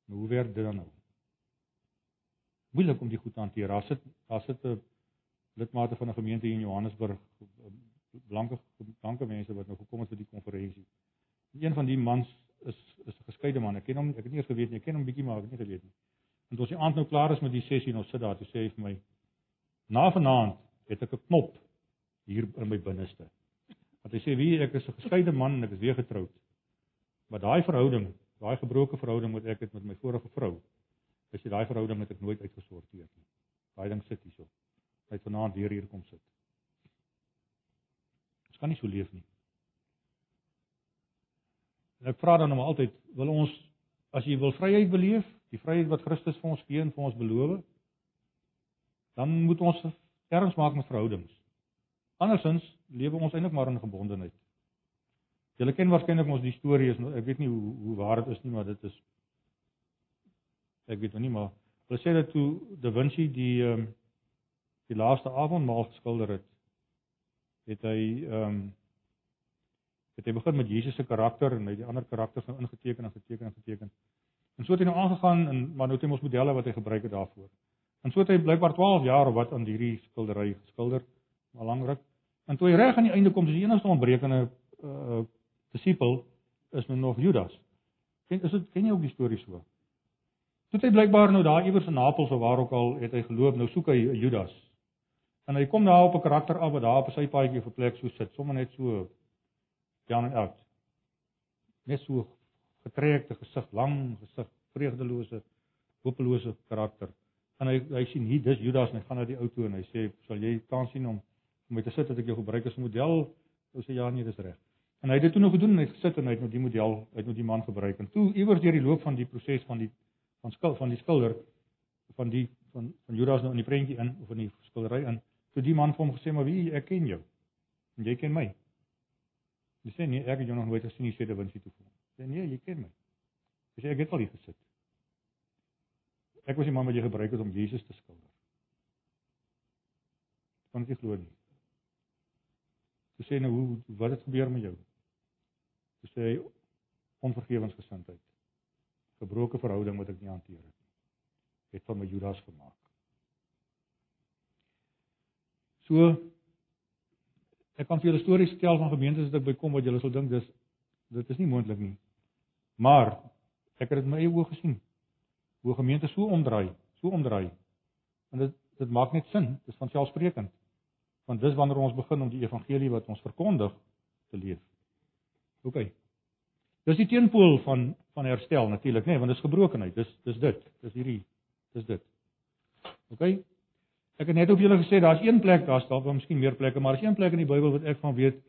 Maar hoe werk dit dan nou? Moeilik om dit goed te hanteer. Daar sit daar sit 'n lidmate van 'n gemeente hier in Johannesburg, blanke blanke mense wat nou gekom het vir die konferensie. Een van die mans is is 'n geskeide man. Ek ken hom, ek het nie eens geweet nie. Ek ken hom bietjie maar ek het nie geweet nie. En toe ons die aand nou klaar is met die sessie en ons sit daar, toe sê hy vir my: "Na vanaand het ek 'n knop hier in my binneste." Want hy sê: "Wie ek is 'n geskeide man en ek is weer getroud." Maar daai verhouding, daai gebroke verhouding wat ek het met my vorige vrou, is dit daai verhouding wat ek nooit uitgesorteer nie. Daai ding sit hierso. Hy het vanaand weer hier kom sit. Ons kan nie so leef nie. En ek vra dan hom altyd, wil ons as jy wil vryheid beleef, die vryheid wat Christus vir ons gee en vir ons beloof, dan moet ons erns maak met verhoudings. Andersins lewe ons eintlik maar in gebondenheid. Julle ken waarskynlik ons die storie is, ek weet nie hoe hoe waar dit is nie, maar dit is ek weet nie maar hulle sê dat toe Da Vinci die ehm um, die laaste avondmaal geskilder het, het hy ehm um, het hy begin met Jesus se karakter en hy die ander karakters nou ingeteken en geteken en geteken. En so het hy nou aangegaan en maar nou het hy mos modelle wat hy gebruik het daarvoor. En so het hy blykbaar 12 jaar of wat aan hierdie skildery geskilder, maar lankryk. En toe hy reg aan die einde kom, is die enigste ontbrekende uh disipel is nou nog Judas. Ken is dit ken jy ook die storie so? Het hy blykbaar nou daar iewers in Napels of waar ook al het hy geloop, nou soek hy Judas. En hy kom daar op 'n karakter af wat daar op sy paadjie vir plek so sit, sommer net so down and out. Net so getrekte gesig, lang gesig, vreugdelose, hopelose karakter. En hy hy sien hier dis Judas en hy gaan na die ou toe en hy sê, "Sal jy kans sien om om my te sit dat ek jou gebruik as model?" Hy sê, "Ja, nee, dis reg." En hy het dit toe nog gedoen en hy het gesit en hy het nou die model, hy het nou die man gebruik. En toe iewers deur die loop van die proses van die van skil van die skilder van die van van Judas nou in die prentjie in of in die skildery in, toe die man vir hom gesê, "Maar wie ek ken jou. En jy ken my." Hy sê, "Nee, ek het jou nog nooit gesien nie," sê Dawid toe vir hom. Sê, "Nee, jy ken my." Hy sê, "Ek het al hier gesit." Ek was die man wat jy gebruik het om Jesus te skilder. Kan jy glo nie? Jy sê nou hoe wat het gebeur met jou? Jy sê onvergewensgesindheid. Gebroke verhouding wat ek nie hanteer het nie. Het van my Judas gemaak. So ek kan vir julle stories vertel van gemeentes wat ek bykom wat julle sal dink dis dit is nie moontlik nie. Maar ek het dit met my eie oë gesien. Hoe gemeente so omdraai, so omdraai. En dit dit maak net sin, dit is van selfsprekend. Want dis wanneer ons begin om die evangelie wat ons verkondig te leef. OK. Dis die teenpool van van herstel natuurlik, nê, nee, want dit is gebrokenheid. Dis dis dit. Dis hierdie dis dit. OK. Ek het net op julle gesê daar's een plek, daar's dalk wel miskien meer plekke, maar daar's een plek in die Bybel wat ek van weet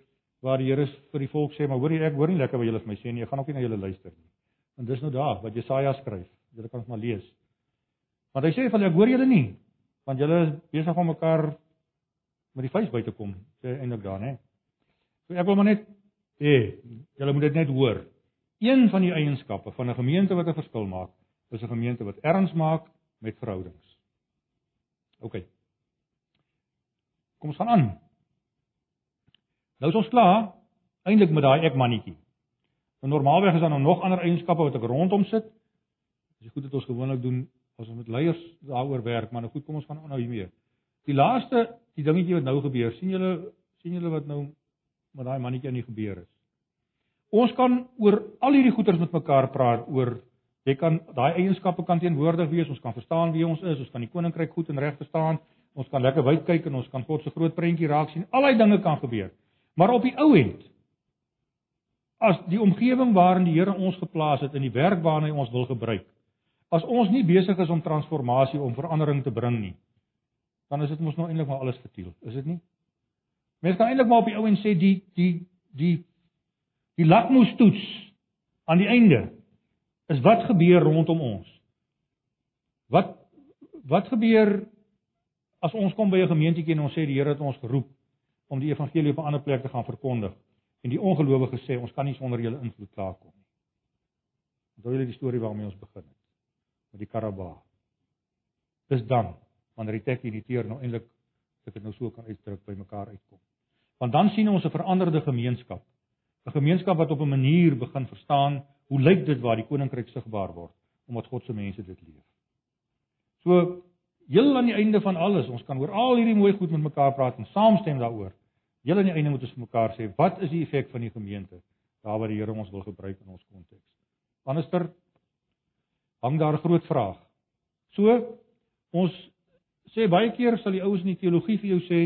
waar die Here vir die volk sê, maar hoor jy ek hoor nie lekker wat julle vir my sê nie. Ek gaan ook nie na julle luister nie. En dis nou daar wat Jesaja skryf. Julle kan dit maar lees. Want hy sê van ek hoor julle nie, want julle is besig om mekaar met die vuis by te kom, sê eintlik daar, né? So ek wil maar net hê, julle moet dit net hoor. Een van die eienskappe van 'n gemeente wat 'n verskil maak, is 'n gemeente wat erns maak met verhoudings. OK. Kom ons gaan aan. Nou is ons klaar eintlik met daai ek mannetjie. En normaalweg is daar nou nog ander eienskappe wat ek rondom sit. Dis goed dat ons gewoonlik doen as ons met leiers daaroor werk, maar nou goed, kom ons gaan nou hiermee. Die laaste, die dingetjie wat nou gebeur, sien julle sien julle wat nou met daai mannetjie aan die gebeur is. Ons kan oor al hierdie goeters met mekaar praat oor jy kan daai eienskappe kan teenwoordig wees, ons kan verstaan wie ons is, ons kan die koninkryk goed en reg verstaan, ons kan lekker wyd kyk en ons kan God se groot prentjie raak sien. Al daai dinge kan gebeur. Maar op die ou end as die omgewing waarin die Here ons geplaas het in die werk waarna hy ons wil gebruik, As ons nie besig is om transformasie om verandering te bring nie, dan is dit mos nou eintlik maar alles vertiel, is dit nie? Mense kan eintlik maar op die ou en sê die die die die lakmoestoets aan die einde is wat gebeur rondom ons. Wat wat gebeur as ons kom by 'n gemeentetjie en ons sê die Here het ons geroep om die evangelie op 'n ander plek te gaan verkondig en die ongelowige sê ons kan nie sonder julle invloed klaarkom nie. Onthou julle die storie waarmee ons begin het met die Karaba. Dis dan wanneer die tek en die teer nou eintlik ek dit nou so kan uitdruk by mekaar uitkom. Want dan sien ons 'n veranderde gemeenskap. 'n Gemeenskap wat op 'n manier begin verstaan hoe lyk dit waar die koninkryk sigbaar word omdat God se mense dit leef. So heel aan die einde van alles, ons kan oor al hierdie mooi goed met mekaar praat en saamstem daaroor. Heel aan die einde moet ons vir mekaar sê, wat is die effek van die gemeente daar waar die Here ons wil gebruik in ons konteks? Anderster hang daar 'n groot vraag. So ons sê baie keer sal die ouens in die teologie vir jou sê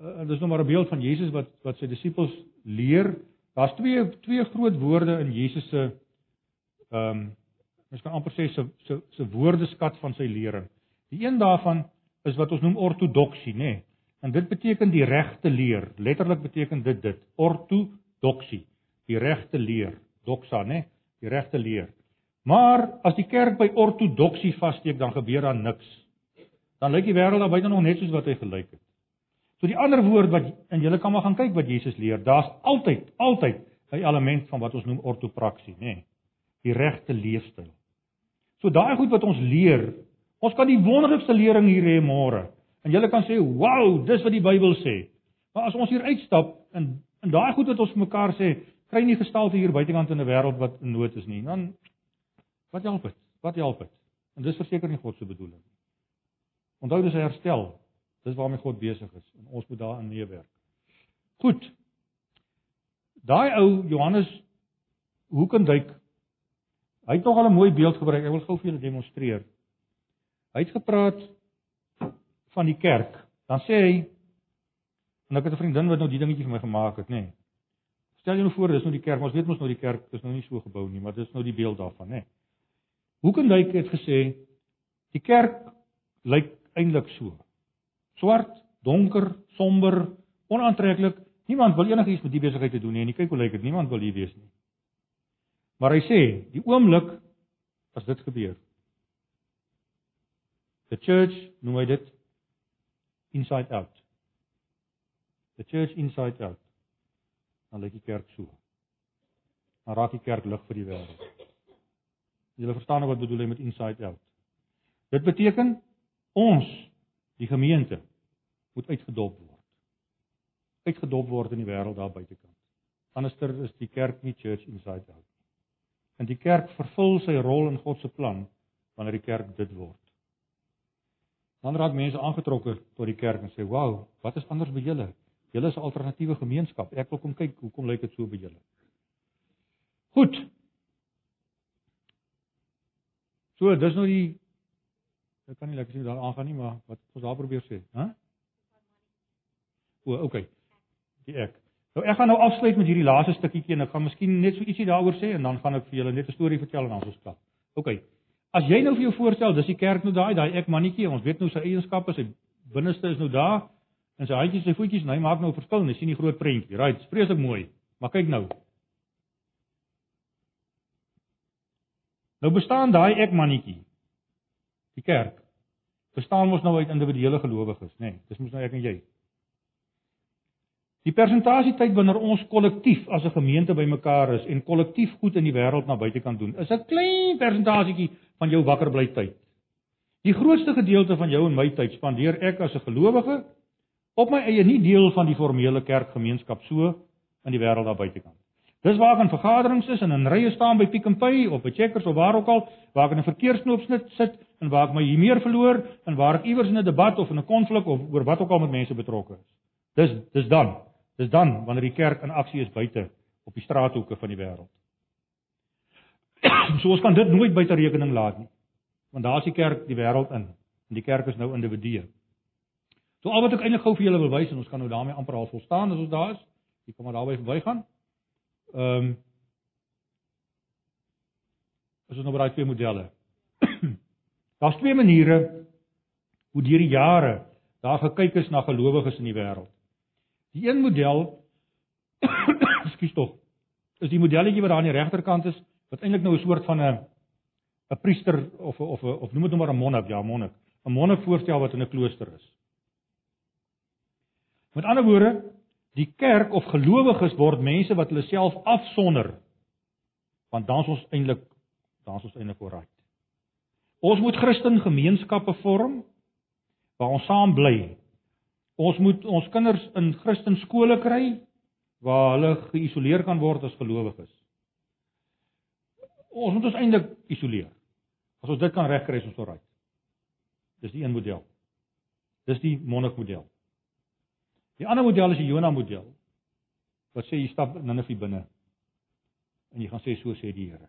uh, dis nou maar 'n beeld van Jesus wat wat sy disippels leer. Daar's twee twee groot woorde in Jesus se ehm um, mens kan amper sê se se se woordeskat van sy lering. Die een daarvan is wat ons noem ortodoksie, nê? Nee. En dit beteken die regte leer. Letterlik beteken dit dit, ortodoksie, die regte leer, doxa, nê? Nee, die regte leer. Maar as die kerk by ortodoksie vassteek, dan gebeur daar niks. Dan lyk die wêreld daar buite nog net soos wat hy gelyk het. So die ander woord wat en julle kan maar gaan kyk wat Jesus leer, daar's altyd, altyd 'n element van wat ons noem ortopraksie, nê? Nee, die regte leefstyl. So daai goed wat ons leer, ons kan die wonderlikste lering hier hê môre. En julle kan sê, "Wow, dis wat die Bybel sê." Maar as ons hier uitstap en en daai goed wat ons mekaar sê, kry nie gestalte hier buitekant in 'n wêreld wat in nood is nie, dan Wat help dit? Wat help dit? En dis verseker nie God se bedoeling nie. Onthou dis herstel. Dis waarmee God besig is en ons moet daarin meewerk. Goed. Daai ou Johannes Hoekendijk hy het nog al 'n mooi beeld gebruik. Ek wil gou vir julle demonstreer. Hy het gepraat van die kerk. Dan sê hy en ek het 'n vriendin wat nou die dingetjie vir my gemaak het, nê. Nee. Stel jou nou voor, dis nou die kerk. Ons weet mos nou die kerk is nou nie so gebou nie, maar dis nou die beeld daarvan, nê. Nee. Hoekendijk het gesê die kerk lyk eintlik so. Swart, donker, somber, onaantreklik. Niemand wil enigiets met die besigheid te doen nie. En kyk hoe lyk dit. Niemand wil hier wees nie. Maar hy sê, die oomblik as dit gebeur. The church noem hy dit inside out. The church inside out. Dan lyk die kerk so. Dan raak die kerk lig vir die wêreld. Julle verstaan wat bedoel hy met inside out. Dit beteken ons, die gemeente, moet uitgedop word. Uitgedop word in die wêreld daar buitekant. Anderster is die kerk nie church inside out nie. En die kerk vervul sy rol in God se plan wanneer die kerk dit word. Dan raak mense aangetrokke tot die kerk en sê, "Wow, wat is anders by julle? Julle is 'n alternatiewe gemeenskap. Ek wil kom kyk, hoekom lyk dit so by julle?" Goed, So, dis nou die ek kan nie lekker sien daar aangaan nie, maar wat ons daar probeer sê, hè? O, okay. Die ek. Nou ek gaan nou afsluit met hierdie laaste stukkietjie en ek gaan miskien net so ietsie daaroor sê en dan gaan ek vir julle net 'n storie vertel en dan ons stap. Okay. As jy nou vir jou voorstel, dis die kerk nou daai, daai ek mannetjie, ons weet nou sy eienskappe, sy binneste is nou daar en sy handjies, sy voetjies, en hy maak nou 'n verskil, jy sien die groot prentjie. Right, vreeslik mooi. Maar kyk nou. Nou bestaan daai ek mannetjie. Die kerk bestaan mos nou uit individuele gelowiges, nê? Nee, dis mos nou ek en jy. Die persentasie tyd wanneer ons kollektief as 'n gemeente bymekaar is en kollektief goed in die wêreld na buite kan doen, is 'n klein persentasietjie van jou wakker bly tyd. Die grootste gedeelte van jou en my tyd spandeer ek as 'n gelowige op my eie nie deel van die formele kerkgemeenskap so in die wêreld daar buitekant. Dis waar ek in vergaderings is en in rye staan by Pick n Pay of by Checkers of waar ook al, waar ek in 'n verkeersknoop sit en waar ek my hier meer verloor en waar ek iewers in 'n debat of in 'n konflik of oor wat ook al met mense betrokke is. Dis dis dan. Dis dan wanneer die kerk in aksie is buite op die straathoeke van die wêreld. so ons kan dit nooit buite rekening laat nie. Want daar is die kerk die wêreld in en die kerk is nou individue. So al wat ek eintlik gou vir julle wil wys en ons kan nou daarmee amper al volstaan as ons daar is. Ek kom maar daarby verbygaan. Ehm um, is ons nou by daai twee modelle. Daar's twee maniere hoe deur die jare daar gekyk is na gelowiges in die wêreld. Die een model Ekskuus tog. Is die modelletjie wat daar aan die regterkant is, wat eintlik nou 'n soort van 'n 'n priester of of of noem dit nou maar 'n monnik, ja, monnik. 'n Monnik voorstel wat in 'n klooster is. Met ander woorde, die kerk of gelowiges word mense wat hulle self afsonder. Want dan is ons eintlik dan is ons eintlik oral. Ons moet Christen gemeenskappe vorm waar ons saam bly. Ons moet ons kinders in Christen skole kry waar hulle geïsoleer kan word as gelowiges. Ons moet ons eintlik isoleer. As ons dit kan regkry, is ons oral. Dis die een model. Dis die monnikmodel. Die ander model is die Jona model. Wat sê jy stap Ninive binne en jy gaan sê so sê die Here.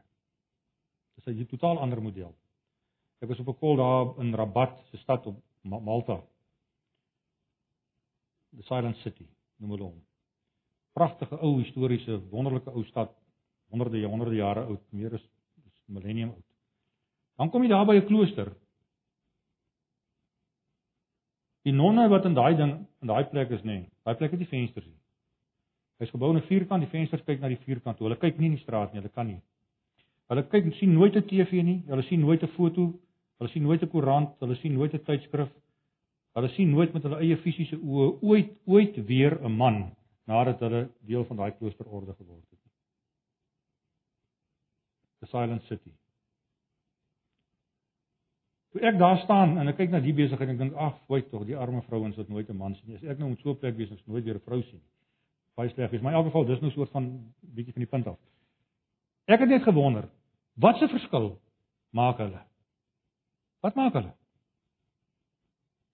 Dis 'n totaal ander model. Ek was op 'n kol daar in Rabat, se stad op Malta. The Silent City, noem hulle hom. Pragtige ou historiese wonderlike ou stad, honderde honderde jare oud, meer as millennium oud. Dan kom jy daar by 'n klooster Die nonne wat in daai ding in daai plek is. Nee, daai plek het nie vensters nie. Hy's gebou in 'n vierkant, die vensters kyk na die vierkant. Hulle kyk nie in die straat nie, hulle kan nie. Hulle kyk sien nooit 'n TV nie, hulle sien nooit 'n foto, hulle sien nooit 'n koerant, hulle sien nooit 'n tydskrif. Hulle sien nooit met hulle eie fisiese oë ooit ooit weer 'n man nadat hulle deel van daai kloosterorde geword het. The Silent City. Toe ek daar staan en ek kyk na die besigheid en ek dink ag, fooi tog, die arme vrouens wat nooit 'n man sien nie. As ek nou met so 'n plek wees, ek nooit weer 'n vrou sien. Baie sleg is. Maar in elk geval, dis nou soort van bietjie van die punt af. Ek het net gewonder, wat se verskil maak hulle? Wat maak hulle?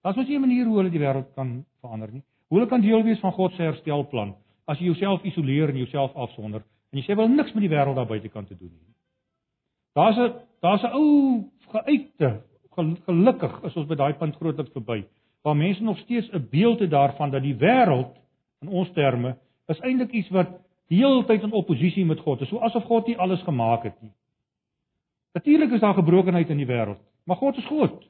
Daar's mos nie 'n manier hoe hulle die wêreld kan verander nie. Hoe hulle kan deel wees van God se herstelplan as jy jouself isoleer en jouself afsonder en jy sê wel niks met die wêreld daar buitekant te doen nie. Daar's 'n daar's 'n ou geuite gelukkig is ons by daai punt grootliks verby waar mense nog steeds 'n beeld het daarvan dat die wêreld in ons terme is eintlik iets wat die hele tyd in oppositie met God is, so asof God nie alles gemaak het nie. Natuurlik is daar gebrokenheid in die wêreld, maar God is God.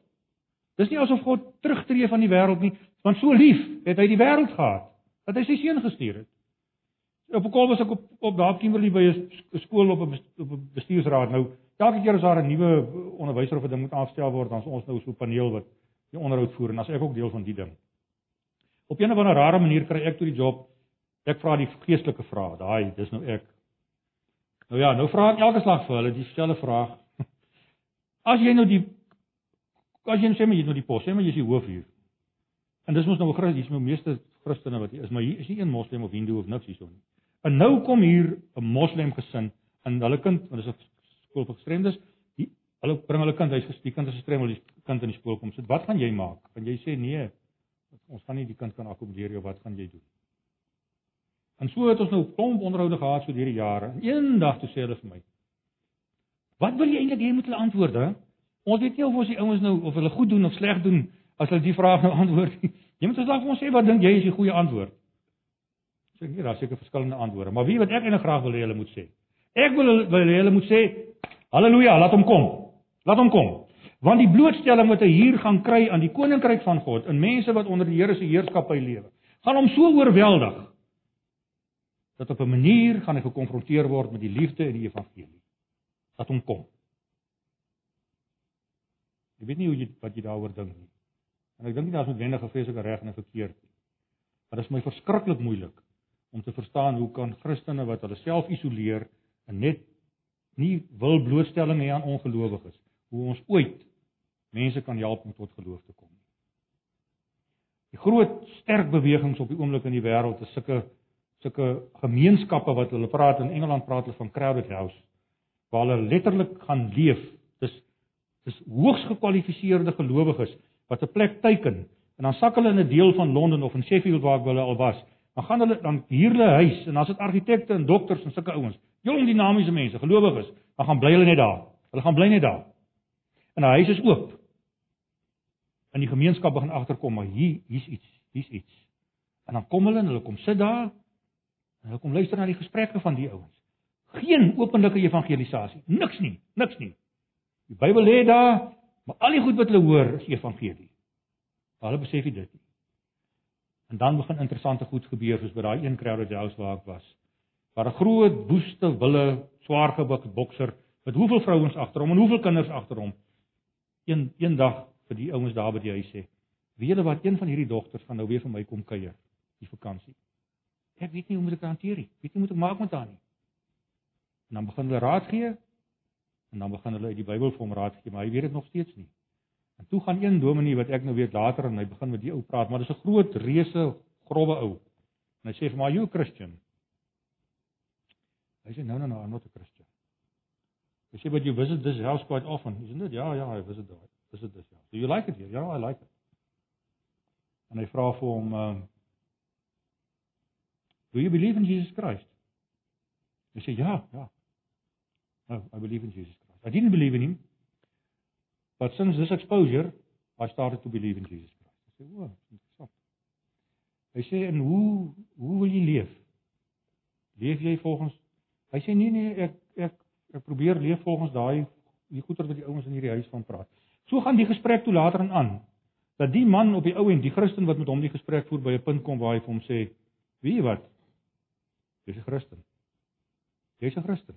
Dis nie asof God terugtreë van die wêreld nie, want so lief het hy die wêreld gehad dat hy sy seun gestuur het. Op 'n kol was ek op op daar Kimberley by 'n skool op 'n op 'n bestuursraad nou Elke keer as daar 'n nuwe onderwyser of 'n ding moet afstel word, dan is ons nou so 'n paneel wat die onderhoud voer en as ek ook deel van die ding. Op 'n of ander rare manier kry ek toe die job. Ek vra die geestelike vrae. Daai, dis nou ek. Nou ja, nou vra ek elke slag vir hulle dieselfde vraag. As jy nou die as jy nou sê maar jy het nou die pos, sê maar jy is die hoof hier. En dis mos nou 'n Christen, dis nou meeste Christene wat hier is, maar hier is nie een moslim of hindoe of niks hierso nie. En nou kom hier 'n moslim gesin en hulle kind, want dit is 'n skool vir gestremdes. Die hulle bring hulle kind huis die kind is gestremd, die kind in die skool kom. So wat gaan jy maak? Gaan jy sê nee, ons gaan nie die kind kan akkommodeer nie, wat gaan jy doen? En so het ons nou klomp onderhoude gehad so deur die jare. En eendag toe sê hulle vir my: "Wat wil jy eintlik hê moet hulle antwoord, hè? Ons weet nie of ons die ouens nou of hulle goed doen of sleg doen as hulle die vraag nou antwoord nie. Jy moet asseblief vir ons sê wat dink jy is die goeie antwoord?" Sê nee, daar seker verskillende antwoorde, maar wie wat ek eintlik graag wil hê hulle moet sê. Ek wil wil hulle moet sê Halleluja, laat hom kom. Laat hom kom. Want die blootstelling wat hy hier gaan kry aan die koninkryk van God en mense wat onder die Here se heerskappy lewe, gaan hom so oorweldig dat op 'n manier gaan hy gekonfronteer word met die liefde en die evangelie. Laat hom kom. Ek weet nie hoe jy wat jy daaroor dink nie. En ek dink nie daar's noodwendig 'n vreeslike reg en 'n verkeerd nie. Maar dit is my verskriklik moeilik om te verstaan hoe kan Christene wat hulle self isoleer en net nie wil blootstelling hê aan ongelowiges hoe ons ooit mense kan help om tot geloof te kom. Die groot sterk bewegings op die oomblik in die wêreld is sulke sulke gemeenskappe wat hulle praat in Engeland praat hulle van crowded house waar hulle letterlik gaan leef. Dis hoogs gekwalifiseerde gelowiges wat 'n plek teiken en dan sak hulle in 'n deel van Londen of in Sheffield waar hulle al was. Dan gaan hulle dan huur hulle huis en dan's dit argitekte en dokters en sulke ouens jong dinamiese mense, gelowiges, dan gaan bly hulle net daar. Hulle gaan bly net daar. En die huis is oop. En die gemeenskap begin agterkom, maar hier hier's iets, hier's iets. En dan kom hulle en hulle kom sit daar en hulle kom luister na die gesprekke van die ouens. Geen openlike evangelisasie, niks nie, niks nie. Die Bybel lê daar, maar al die goed wat hulle hoor is evangelie. Maar hulle besef dit nie. En dan begin interessante goed gebeur soos by daai een crowded house waar ek was. Waar 'n groot woeste wille swaargebuk bokser met hoeveel vrouens agter hom en hoeveel kinders agter hom. Een eendag vir die ouens daar by die huis sê: "Wie julle wat een van hierdie dogters gaan nou weer vir my kom kuier die vakansie." Ek weet nie hoe moet ek hanteer nie. Weet nie hoe moet ek maak met haar nie. En dan begin hulle raad gee en dan begin hulle uit die Bybel vir hom raad gee, maar hy weet dit nog steeds nie. En toe gaan een dominee wat ek nou weet later en hy begin met die ou praat, maar dis 'n groot reuse growwe ou. En hy sê vir my, "You Christian?" Hy sê, "No, no, no, I'm not a Christian." Hy sê, "But you visit this house quite often." Isn't it? Ja, ja, I visit there. Visit this house. Do you like it here? Ja, I like it. En hy vra vir hom, um, "Do you believe in Jesus Christ?" Hy sê, "Ja, ja. No, I believe in Jesus Christ. I didn't believe in him, but since this exposure, I started to believe in Jesus Christ." Hy sê, "O, interessant." Hy sê, "En hoe hoe wil jy leef? Leef jy volgens Hy sê, "Nee, nee, ek ek ek probeer leef volgens daai die goeie wat die ouens in hierdie huis van praat." So gaan die gesprek toe later aan dat die man op die ou en die Christen wat met hom die gesprek voer by 'n punt kom waar hy vir hom sê, "Wie wat? Jy's 'n Christen." Jy's 'n Christen.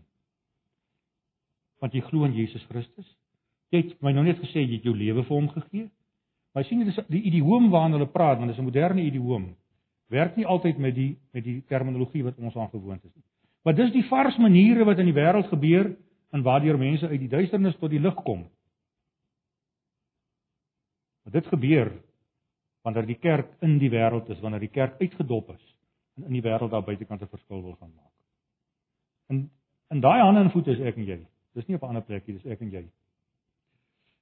Want jy glo in Jesus Christus. Jy het my nou net gesê jy het jou lewe vir hom gegee. Maar sien jy dis die idioom waarna hulle praat, want dit is 'n moderne idioom. Werk nie altyd met die met die terminologie wat ons aangewoond is nie. Maar dis die vars maniere wat in die wêreld gebeur en waardeur mense uit die duisternis tot die lig kom. Maar dit gebeur wanneer die kerk in die wêreld is, wanneer die kerk uitgedop is en in die wêreld daar buitekant 'n verskil wil gaan maak. En in daai hande en voete is ek en jy. Dis nie op 'n ander plek nie, dis ek en jy.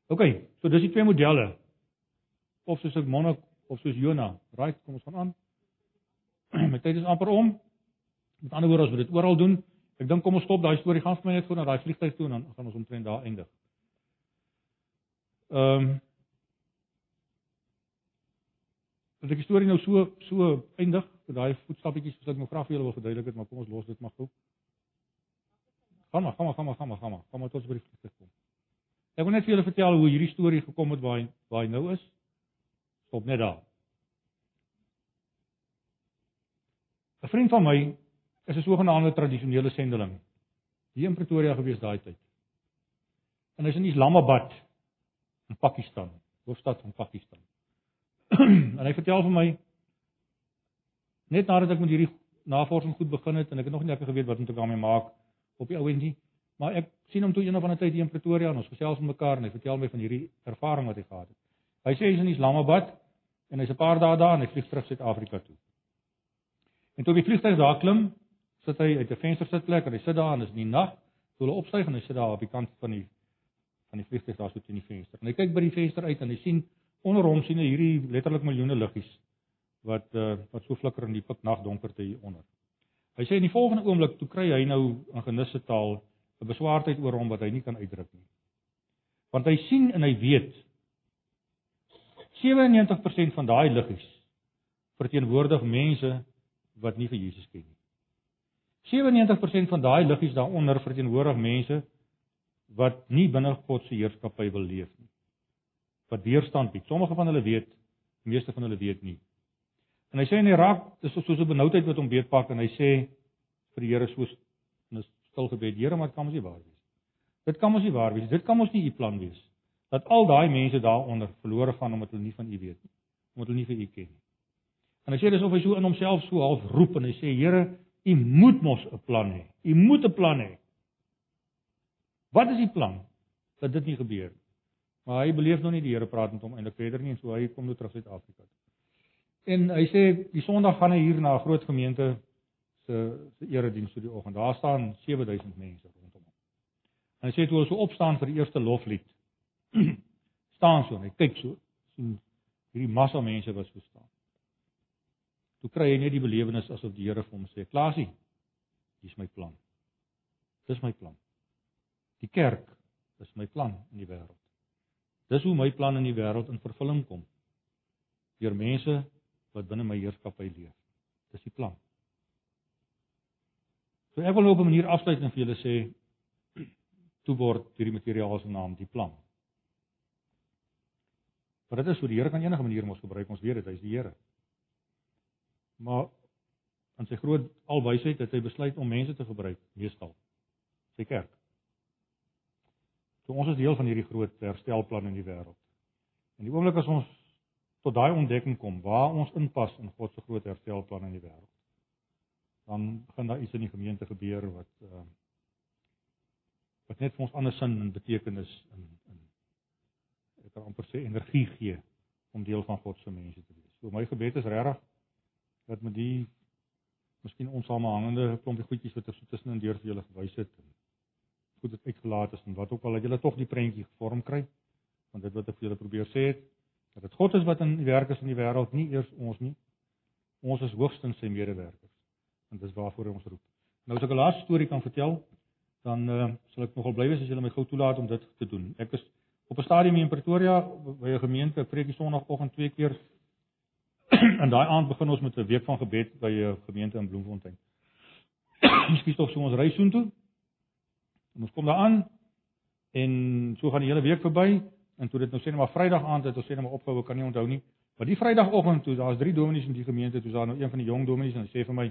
OK, so dis die twee modelle. Of soos 'n monnik of soos Jona. Right, kom ons gaan aan. My tyd is amper om. Met ander woorde, ons moet dit oral doen. Ek dink kom ons stop daai storie gaan vir my net voor na daai vliegtuig toe en dan gaan ons omtrent daar eindig. Ehm um, As ek die storie nou so so eindig met daai voetstappetjies wat ek nog graag vir julle wil verduidelik het, maar kom ons los dit maar gou. Gaan maar, gaan maar, gaan maar, gaan maar, gaan maar. Kom maar tot by die vliegtuig kom. Ek wil net vir julle vertel hoe hierdie storie gekom het waar hy waar hy nou is. Stop net daar. 'n Vriend van my is 'n sogenaamde tradisionele sendeling hier in Pretoria gewees daai tyd. En hy's in Islamabad in Pakistan, hoofstad van Pakistan. en hy vertel vir my net nadat ek met hierdie navorsing goed begin het en ek het nog nie lekker geweet wat om te daarmee maak op die ou endjie, maar ek sien hom toe eendag van 'n tyd hier in Pretoria en ons gesels met mekaar en hy vertel my van hierdie ervaring wat hy gehad het. Hy sê hy's in Islamabad en hy's 'n paar dae daar en hy vlieg terug Suid-Afrika toe. En toe die vliegtuig daar klim, sit hy uit 'n venstersitplek en hy sit daar en dis in die nag, toe hulle opstyg en hy sit daar op die kant van die van die vliegtuig daar so teen die venster. En hy kyk by die venster uit en hy sien onder hom sien hy hierdie letterlik miljoene liggies wat uh, wat so flikker in die piknag donkerte hier onder. Hy sê in die volgende oomblik toe kry hy nou in genisse taal 'n beswaardheid oor hom wat hy nie kan uitdruk nie. Want hy sien en hy weet 97% van daai liggies verteenwoordig mense wat nie vir Jesus ken nie. 97% van daai liggies daaronder verteenwoordig mense wat nie binne God se heerskappy wil leef nie. Wat weerstand bied. Sommige van hulle weet, meeste van hulle weet nie. En hy sê in Irak, dis so 'n benoudheid wat hom beetpak en hy sê vir die Here soos in 'n stil gebed, Here, maar kan mos nie waar wees. Dit kan mos nie waar wees. Dit kan mos nie u plan wees dat al daai mense daaronder verlore gaan omdat hulle nie van u weet nie, omdat hulle nie vir u ken nie. En hy sê dis of hy so in homself so half roep en hy sê, Here, u moet mos 'n plan hê. U moet 'n plan hê. Wat is die plan dat dit nie gebeur nie? Maar hy beleef nog nie die Here praat met hom eintlik verder nie en so hy kom nou terug Suid-Afrika toe. En hy sê die Sondag gaan hy hier na 'n groot gemeente se se erediens vir die oggend. Daar staan 7000 mense rondom hom. En hy sê toe hulle so opstaan vir die eerste loflied. staan so en hy kyk so sien hierdie massa mense wat so staan. Toe kry hy net die belewenis asof die Here vir hom sê: "Klasie, hier's my plan. Dis my plan. Die kerk is my plan in die wêreld. Dis hoe my plan in die wêreld in vervulling kom. Deur mense wat binne my heerskappy leef. Dis die plan. So ek wil nou op 'n manier afsluit en vir julle sê toebord hierdie materiaal se naam die plan. Maar dit is so die Here kan enige manier mos gebruik, ons weet dit, hy's die Here. Maar aan sy groot alwysheid het hy besluit om mense te gebruik, meestal sy kerk. So ons is deel van hierdie groot herstelplan in die wêreld. En die oomblik as ons tot daai ontdekking kom waar ons inpas in God se groot herstelplan in die wêreld, dan begin daar iets in die gemeente gebeur wat uh, wat net vir ons ander sin en betekenis in in ek kan amper sê energie gee om deel van God se mense te wees. So my gebed is regtig dat met die miskien onsamehangende klompie goedjies wat ek so tussenin deur vir julle gewys het en goed het uitgelaat is en wat ook al dat julle tog die prentjie gevorm kry want dit wat ek vir julle probeer sê het dat dit God is wat in die werk is in die wêreld nie eers ons nie ons is hoogstens sy medewerkers en dis waarvoor hy ons roep nou as ek 'n laaste storie kan vertel dan uh, sal ek nogal bly wees as julle my gou toelaat om dit te doen. Ek is op 'n stadium in Pretoria by 'n gemeente, preek die Sondagoggend twee keer. en daai aand begin ons met 'n week van gebed by 'n gemeente in Bloemfontein. Kies tog so ons ry soontoe. Ons kom daar aan en so gaan die hele week verby en toe dit nou sê net maar Vrydag aand het ons sê net maar opgehou, kan nie onthou nie. Maar die Vrydagoggend toe, daar's drie dominees in die gemeente, toe daar nou een van die jong dominees en hy sê vir my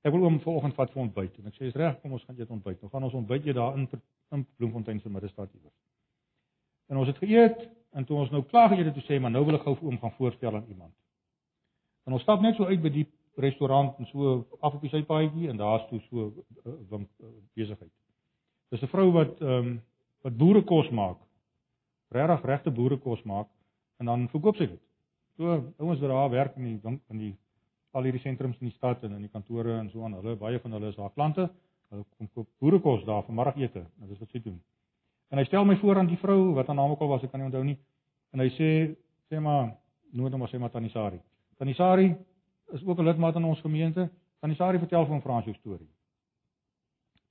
Ek wil oom vanoggend vat vir ontbyt en ek sê is reg, kom ons gaan eet ontbyt. Nou gaan ons ontbyt jy daar in in Bloemfontein se middestad iewers. En ons het geëet en toe ons nou klaar geëet het, toe sê maar nou wil ek gou vir oom gaan voorstel aan iemand. En ons stap net so uit by die restaurant en so af op die sypaadjie en daar's toe so uh, uh, besigheid. Dis 'n vrou wat ehm um, wat boerekos maak. Regtig regte boerekos maak en dan verkoop sy dit. So ouens wat daar werk in die in die al hierdie sentrums in die stad en in die kantore en so aan. Hulle baie van hulle is daar klante. Hulle kom koop boerekos daar vir middagete. Dit is wat sy doen. En hy stel my voor aan die vrou wat haar naam ook al was, ek kan nie onthou nie. En hy sê sê maar noem hom maar sê maar Tanisari. Tanisari is ook 'n lidmaat in ons gemeente. Tanisari vertel vir hom Frans jou storie.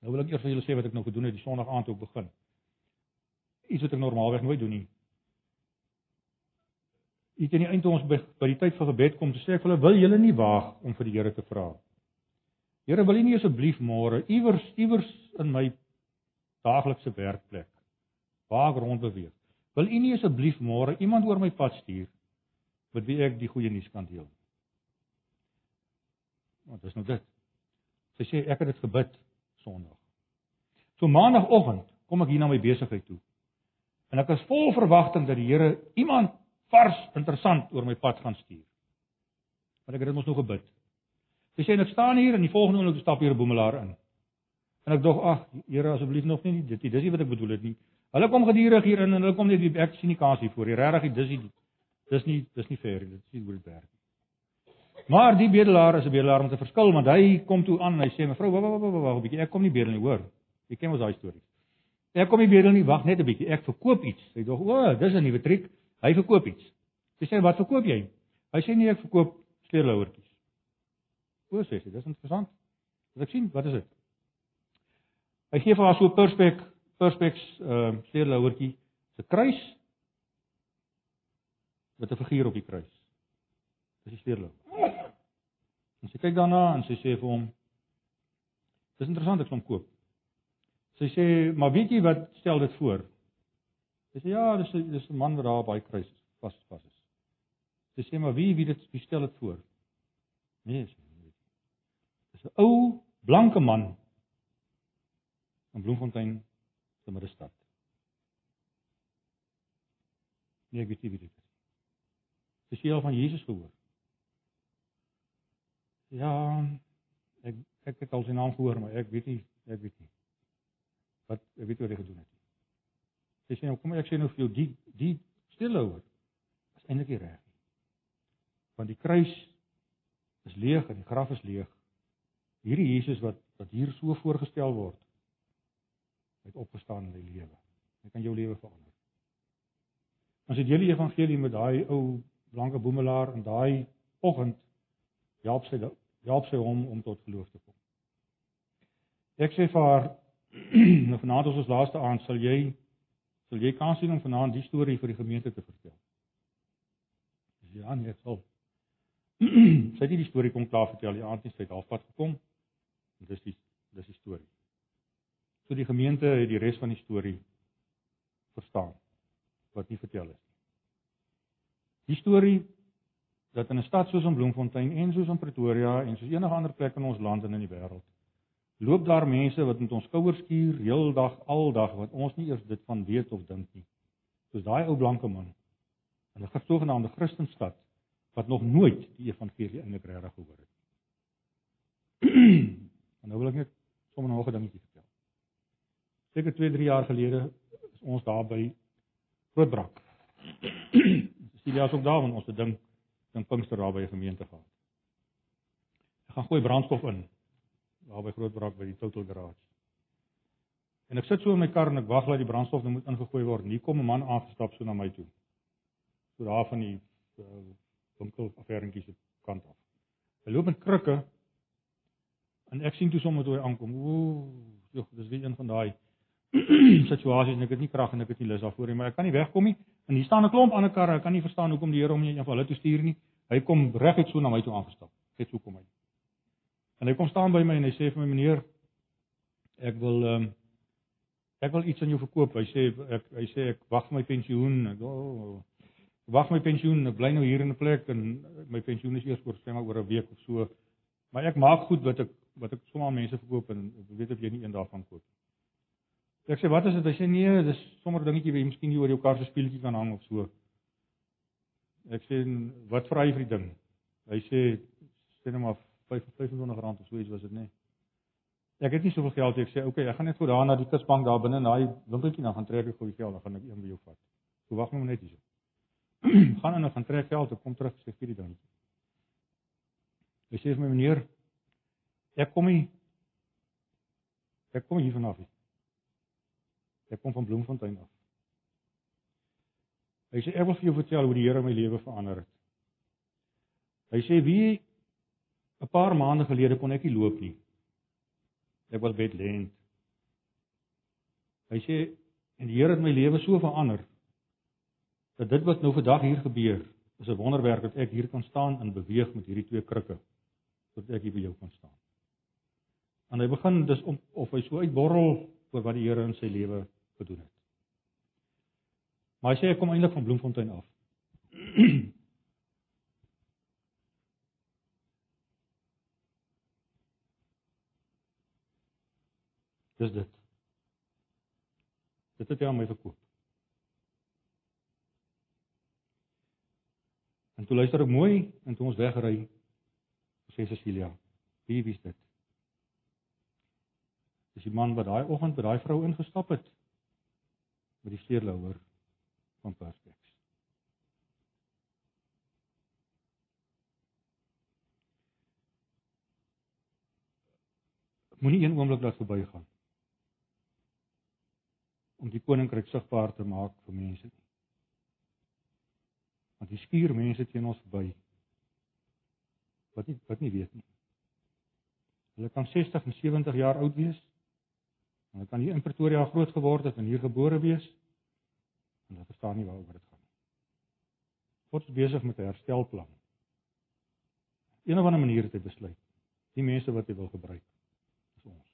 Nou wil ek eers vir julle sê wat ek nou gedoen het die Sondag aand ek begin. Iets wat ek normaalweg nooit doen nie hier teen die einde ons by, by die tyd van gebed kom sê ek hulle wil julle nie waag om vir die Here te vra. Here wil U nie asseblief môre iewers iewers in my daaglikse werkplek waar ek rond beweeg. Wil U nie asseblief môre iemand oor my pad stuur met wie ek die goeie nuus kan deel? Want dis nou dit. Sy sê ek het dit gebid Sondag. So maandagooggend kom ek hier na my besigheid toe. En ek is vol verwagting dat die Here iemand vars interessant oor my pad gaan stuur. Want ek het dit mos nou gebid. Sy sê ek staan hier en die volgende oomblik stap hier 'n boemelaar in. En ek dog ag Here asseblief nog nie dit dis nie wat ek bedoel het nie. Hulle kom gedurig hier in en hulle kom net die ek sien die kans hier voor. Die regtig dis nie dis nie dis nie fair nie. Dit is nie hoe dit werk nie. Maar die bedelaar is 'n bedelaar met 'n verskil want hy kom toe aan en hy sê mevrou wag wag wag wag 'n bietjie ek kom nie bedel nie hoor. Jy ken mos daai storie. Ek kom nie bedel nie, wag net 'n bietjie. Ek verkoop iets. Hy dog o, dis 'n nuwe triek. Hy verkoop iets. Sy sê wat verkoop jy? Hy sê nee, ek verkoop sleerlouertjies. O, sê sy, dis interessant. Wat ek sien, wat is dit? Hy gee vir haar so 'n perspek perspeks ehm uh, sleerlouertjie, 'n kruis met 'n figuur op die kruis. Dis die sleerlou. En sy kyk daarna en sy sê vir hom: "Dis interessant ek hom koop." Sy sê: "Maar weet jy wat stel dit voor?" Hy sê ja, dis dis 'n man wat daar by kruis vas vas is. Sy sê maar wie wie dit wie stel dit voor? Nee, sê nie. Dis 'n ou blanke man in Bloemfontein se middestad. Nee, ek weet nie wie dit is. Dis jy al van Jesus gehoor? Ja, ek ek het al sy naam gehoor, maar ek weet nie, ek weet nie. Wat ek weet wat hy gedoen het. Sy sê nou kom ek sê nou vir jou die die stilhouer is eintlik reg. Want die kruis is leeg en die graf is leeg. Hierdie Jesus wat wat hier so voorgestel word het opgestaan in die lewe. Hy kan jou lewe verander. Ons het julle evangelie met daai ou blanke boemelaar en daai oggend help sy help sy hom om tot geloof te kom. Ek sê vir haar nou vanaand ons laaste aand sal jy Sal jy kans sien om vanaand die storie vir die gemeente te vertel? Ja, nee, sal. sy het die storie kom klaar vertel, die aand het sy halfpad gekom. En dis die dis die storie. So die gemeente het die res van die storie verstaan wat nie vertel is nie. Die storie dat in 'n stad soos in Bloemfontein en soos in Pretoria en soos enige ander plek in ons land en in die wêreld loop daar mense wat met ons skouers skuur heeldag aldag wat ons nie eers dit van weet of dink nie. Soos daai ou blanke man in 'n gesogenaamde Christenstad wat nog nooit die evangelie eintlik regtig gehoor het. en nou wil ek net sommer nog 'n dingetjie vertel. Seker 2, 3 jaar gelede is ons daar by Grootbrak. Cecilia is ook daar want ons het ding ding Pinkster daar by die gemeente gehad. Ek gaan gooi brandstof in daar by Grootbrak by die Total Garage. En ek sit so in my kar en ek wag dat die brandstof nou moet ingegooi word. Nie kom 'n man aangestap so na my toe. So daar van die uh, winkel afherentjies se kant af. Hy loop met krikke en ek sien toe sommer toe hy aankom. Ooh, jog, dis weer een van daai situasies en ek het nie krag en ek het nie lus daarvoor nie, maar ek kan nie wegkom nie. En hier staan 'n klomp ander karre. Ek kan nie verstaan hoekom die Here hom nie een van hulle toe stuur nie. Hy kom reguit so na my toe aangestap. Net so kom hy. En hy kom staan by my en hy sê vir my meneer ek wil ehm um, ek wil iets aan jou verkoop. Hy sê ek hy sê ek wag my pensioen. Ek oh, wag my pensioen. Ek bly nou hier in 'n plek en my pensioen is eers voorspel oor 'n week of so. Maar ek maak goed wat ek wat ek sommer mense verkoop en ek weet of jy nie een daarvan koop nie. Ek sê wat is dit? Hy sê nee, dis sommer dingetjie wat jy miskien hier oor jou kar se speeltjie kan hang of so. Ek sê wat vra jy vir die ding? Hy sê sê net maar 25 rand of so iets was dit nê. Nee. Ek het nie soveel geld nie. Ek sê okay, ek gaan net gou daar na die kusbank daar binne in daai winkeltjie dan gaan trek ek gou die geld, dan gaan ek een by jou vat. So wag nou net hier. gaan en dan gaan trek geld, ek kom terug sê vir die ding. Hy sê vir my meneer, ek kom hier ek kom hier vanaf. Hier. Ek kom van Bloemfontein af. Hy sê ek wil vir jou vertel hoe die Here my lewe verander het. Hy sê wie 'n paar maande gelede kon ek nie loop nie. Ek was bedlend. Hy sê en die Here het my lewe so verander dat dit wat nou vandag hier gebeur is 'n wonderwerk dat ek hier kan staan en beweeg met hierdie twee krikke sodat ek hier by jou kan staan. En hy begin dus om of hy so uitborrel oor wat die Here in sy lewe gedoen het. Maar hy sê ek kom eintlik van Bloemfontein af. Dis dit. Dit het hy aan my verkoop. En toe luister ek mooi en toe ons weggery sê Cecilia, wie is dit? Dis die man wat daai oggend by daai vrou ingestap het met die vleerlouer van Perspex. Moenie een oomblik laat verbygaan om die koninkryk sigbaar te maak vir mense nie. Want die skuur mense teen ons verby wat nie wat nie weet nie. Hulle kan 60 en 70 jaar oud wees Hulle kan hier in Pretoria groot geword het en hier gebore wees. En hulle verstaan nie waaroor dit gaan nie. God is besig met 'n herstelplan. Een of ander manier het hy besluit. Die mense wat hy wil gebruik is ons.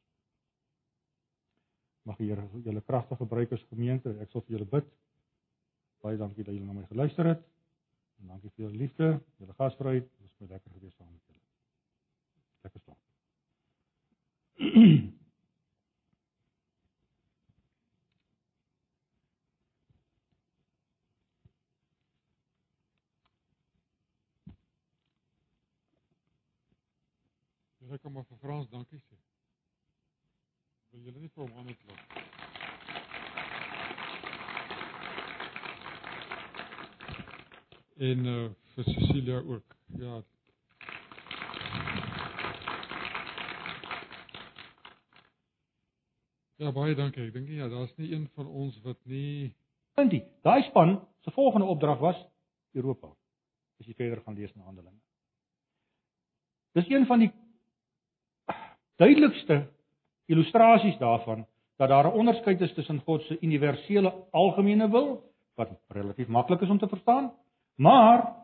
Mag die Here julle kragtig gebruik as gemeente. Ek sal vir julle bid. Baie dankie dat julle na my geluister het. En dankie vir julle liefde, julle gasvryheid. Dit was my lekker gewees saam met julle. Lekker slaap. Ek kan maar vir Frans dankie sê. Julle nie vir hom aan uitklap? En uh vir Cecilia ook. Ja. Ja, baie dankie. Ek dink ja, daar's nie een van ons wat nie Puntjie. Daai span se volgende opdrag was Europa. As jy verder gaan lees in Handelinge. Dis een van die duidelikste illustrasies daarvan dat daar 'n onderskeid is tussen God se universele algemene wil wat relatief maklik is om te verstaan, maar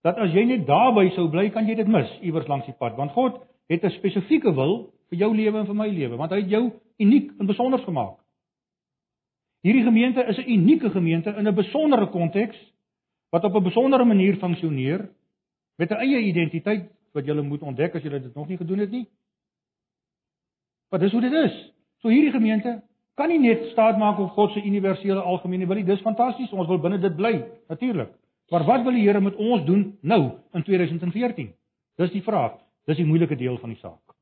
dat as jy net daarby sou bly, kan jy dit mis iewers langs die pad, want God het 'n spesifieke wil vir jou lewe en vir my lewe, want hy het jou uniek en besonder gemaak. Hierdie gemeente is 'n unieke gemeente in 'n besondere konteks wat op 'n besondere manier funksioneer met 'n eie identiteit wat jy moet ontdek as jy dit nog nie gedoen het nie. Maar dis hoe dit is. So hierdie gemeente kan nie net staat maak op God se universele algemene wil nie. Dis fantasties. Ons wil binne dit bly, natuurlik. Maar wat wil die Here met ons doen nou in 2014? Dis die vraag. Dis die moeilike deel van die saak.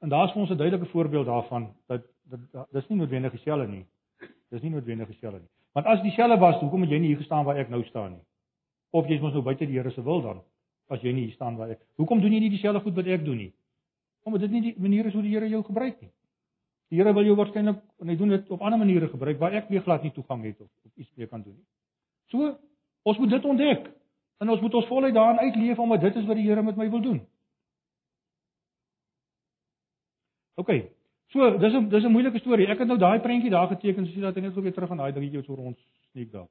En daar's vir ons 'n duidelike voorbeeld daarvan dat dat dis nie noodwendig dieselfde nie. Dis nie noodwendig dieselfde nie. Want as dieselfde was, hoekom het jy nie hier gestaan waar ek nou staan nie? Of jy's mos nou buite die Here se wil dan as jy nie hier staan waar ek. Hoekom doen jy nie dieselfde goed wat ek doen nie? Omdat dit nie die manier is hoe die Here jou gebruik nie. Die Here wil jou waarskynlik en hy doen dit op ander maniere gebruik waar ek weer glad nie toegang het of, of iets mee kan doen nie. So, ons moet dit ontdek. En ons moet ons voluit daarin uitleef omdat dit is wat die Here met my wil doen. OK. So, dis 'n dis 'n moeilike storie. Ek het nou daai prentjie daar geteken, so dat ek net gou weer terug aan daai dingetjie so rond sneek daar.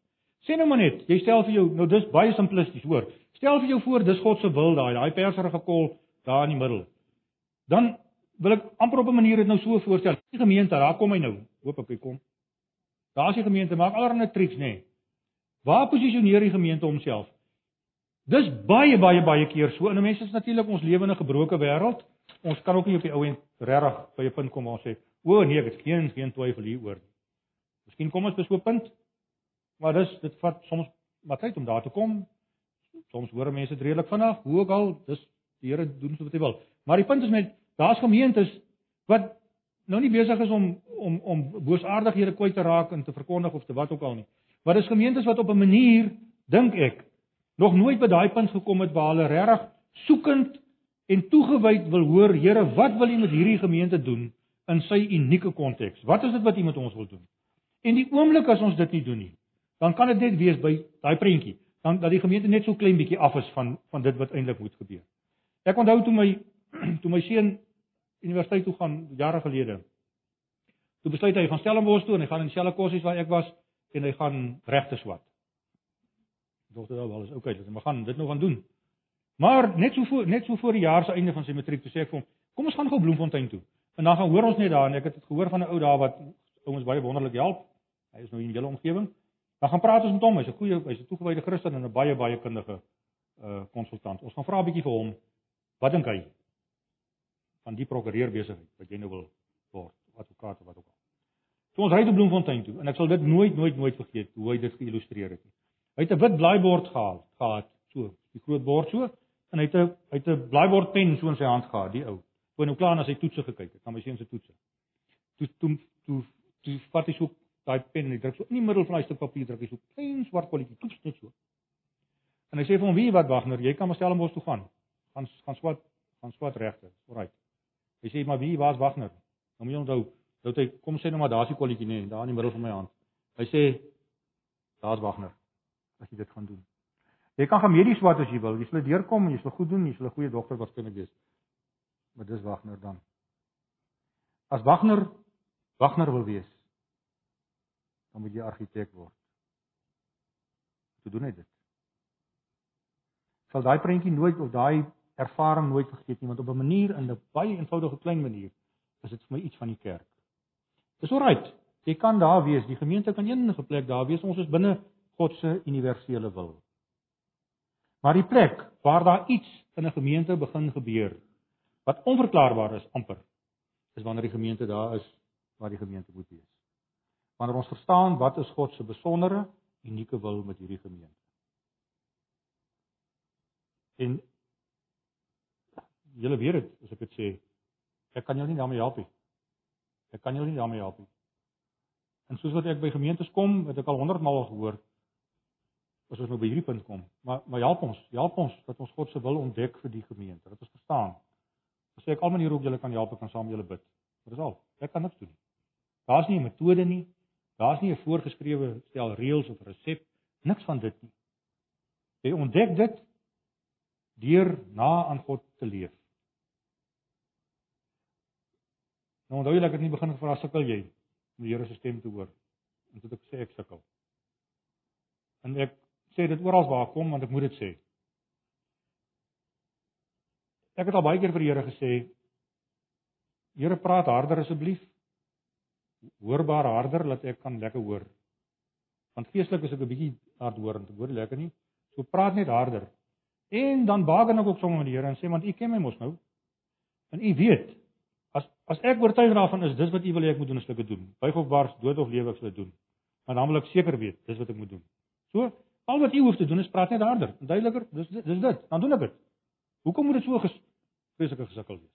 Sê nou maar net, jy stel vir jou, nou dis baie simplisties, hoor. Stel vir jou voor dis God se wil daai, daai perserige kol daar in die middel. Dan wil ek amper op 'n manier dit nou so voorstel. Die gemeente, daar kom hy nou. Hoop ek hy kom. Daar's die gemeente, maak allerlei triks, nê. Nee. Waar posisioneer die gemeente homself? Dis baie baie baie keer so. En mense is natuurlik ons lewende gebroke wêreld. Ons kan ook nie op die ou end regtig by 'n punt kom waar ons sê, "O nee, ek het geen geen twyfel hieroor nie." Miskien kom ons by so 'n punt. Maar dis dit vat soms maar tyd om daar te kom. Soms hoor mense dit redelik vinnig. Hoe ook al, dis die Here doen so wat hy wil. Maar die punt is met daar's gemeentes wat nou nie besig is om om om boosaardighede kwyt te raak en te verkondig of te wat ook al nie. Maar dis gemeentes wat op 'n manier dink ek nog nooit by daai punt gekom het waar hulle regtig soekend en toegewyd wil hoor, Here, wat wil U met hierdie gemeente doen in sy unieke konteks? Wat is dit wat U met ons wil doen? En die oomblik as ons dit nie doen nie, dan kan dit net wees by daai prentjie, dan dat die gemeente net so klein bietjie af is van van dit wat eintlik moet gebeur. Ek onthou toe my toe my seun universiteit toe gaan jare gelede. Toe besluit hy gaan Stellenbosch toe en hy gaan in dieselfde kursus waar ek was en hy gaan regte swat dogter daar is okay, dit ons gaan dit nou gaan doen. Maar net so voor net so voor die jaar se einde van sy matriek toe sê ek vir hom, kom ons gaan gou Bloemfontein toe. En dan gaan hoor ons net daar en ek het dit gehoor van 'n ou daar wat ouens baie wonderlik help. Hy is nou in julle omgewing. Dan gaan praat ons met hom. Hy's 'n goeie, hy's 'n toegewyde Christen en 'n baie baie kundige uh konsultant. Ons gaan vra 'n bietjie vir hom. Wat dink hy van die prokureur besigheid wat jy nou wil word, advokaat of wat ook al. Toe ons ry te Bloemfontein toe en ek sal dit nooit nooit nooit vergeet hoe hy dit geïllustreer het nie. Hy het 'n wit blaaibord gehad, gehad, so, die groot bord so, en hy het 'n hy het 'n blaaibordpen so in sy hand gehad, die ou. Toe nou klaar na sy toetse gekyk het, na my seun se toetse. Toe toe toe toe vat hy so daai pen en hy druk so in die middel van daai stuk papier druk hy so klein swart kolletjie toets net so. En hy sê vir hom: "Wie wat Wagner, jy kan maar Stellenbosch toe gaan. Gaan gaan swat, gaan swat regter. Alraai." Hy sê: "Maar wie was Wagner?" Nou moet jy onthou, dat hy kom sê nou maar daar's die kolletjie nee, daar in die middel van my hand. Hy sê: "Daar's Wagner." as jy dit gaan doen. Jy kan gaan medies wat as jy wil. Jy sal deurkom en jy sal goed doen, jy sal 'n goeie dokter waarskynlik wees. Maar dis Wagner dan. As Wagner Wagner wil wees, dan moet jy argitek word. Hoe doen hy dit? Sal daai prentjie nooit of daai ervaring nooit vergeet nie, want op 'n manier in 'n baie eenvoudige klein manier is dit vir my iets van die kerk. Dis alright. Jy kan daar wees. Die gemeente kan enige plek daar wees. Ons is binne God se universele wil. Maar die plek waar daar iets in 'n gemeente begin gebeur wat onverklaarbaar is amper is wanneer die gemeente daar is waar die gemeente moet wees. Wanneer ons verstaan wat is God se besondere unieke wil met hierdie gemeente. En julle weet dit as ek dit sê, ek kan jou nie daarmee help nie. Ek kan jou nie daarmee help nie. En soos wat ek by gemeentes kom, het ek al 100 maal gehoor, as ons nou by hierdie punt kom. Maar maar help ons, help ons dat ons God se wil ontdek vir die gemeente, dat ons verstaan. As ek al maniere hoe julle kan help, ek kan saam julle bid. Dit is al. Ek kan niks doen nie. Daar's nie 'n metode nie. Daar's nie 'n voorgeskrewe stel reëls of resep, niks van dit nie. Jy ontdek dit deur na aan God te leef. Nou onthou jy ek het nie begin gevra sukkel jy om die Here se stem te hoor. En dit ek sê ek sukkel. En ek sê dit oral waar kom want ek moet dit sê. Ek het al baie keer vir die Here gesê, Here praat harder asseblief. Hoorbaar harder dat ek kan lekker hoor. Want geestelik is ek 'n bietjie hardhoorend, ek hoor lekker nie. So praat net harder. En dan baken ek ook sommer met die Here en sê want U ken my mos nou. En U weet as as ek oortuig daarvan is dis wat U wil hê ek moet doen, is ek dit doen. Buig of bars, dood of lewe ek sal dit doen. Maar dan wil ek seker weet dis wat ek moet doen. So, al wat U hoef te doen is praat net harder, duideliker. Dis dis dit. Dan doen ek dit. Hoekom moet dit so vreeslike gesukkel wees?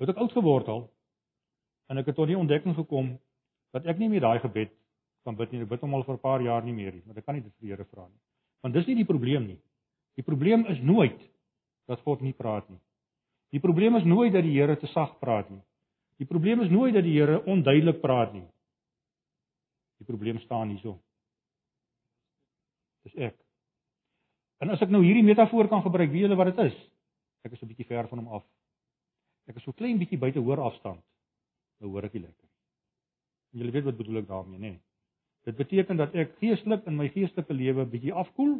Het ek oud geword al en ek het tot die ontdekking gekom dat ek nie meer daai gebed kan bid nie. Ek bid hom al vir 'n paar jaar nie meer nie, want ek kan nie dit vir die Here vra nie. Want dis nie die probleem nie. Die probleem is nooit dat God nie praat nie. Die probleem is nooit dat die Here te sag praat nie. Die probleem is nooit dat die Here onduidelik praat nie. Die probleem staan hierso. Dis ek. En as ek nou hierdie metafoor kan gebruik, weet julle wat dit is? Ek is 'n bietjie ver van hom af. Ek is so klein bietjie buite hoor afstand. Nou hoor ek nie lekker. En julle weet wat bedoel ek daarmee, nê? Nee. Dit beteken dat ek geestelik in my geestelike lewe bietjie afkoel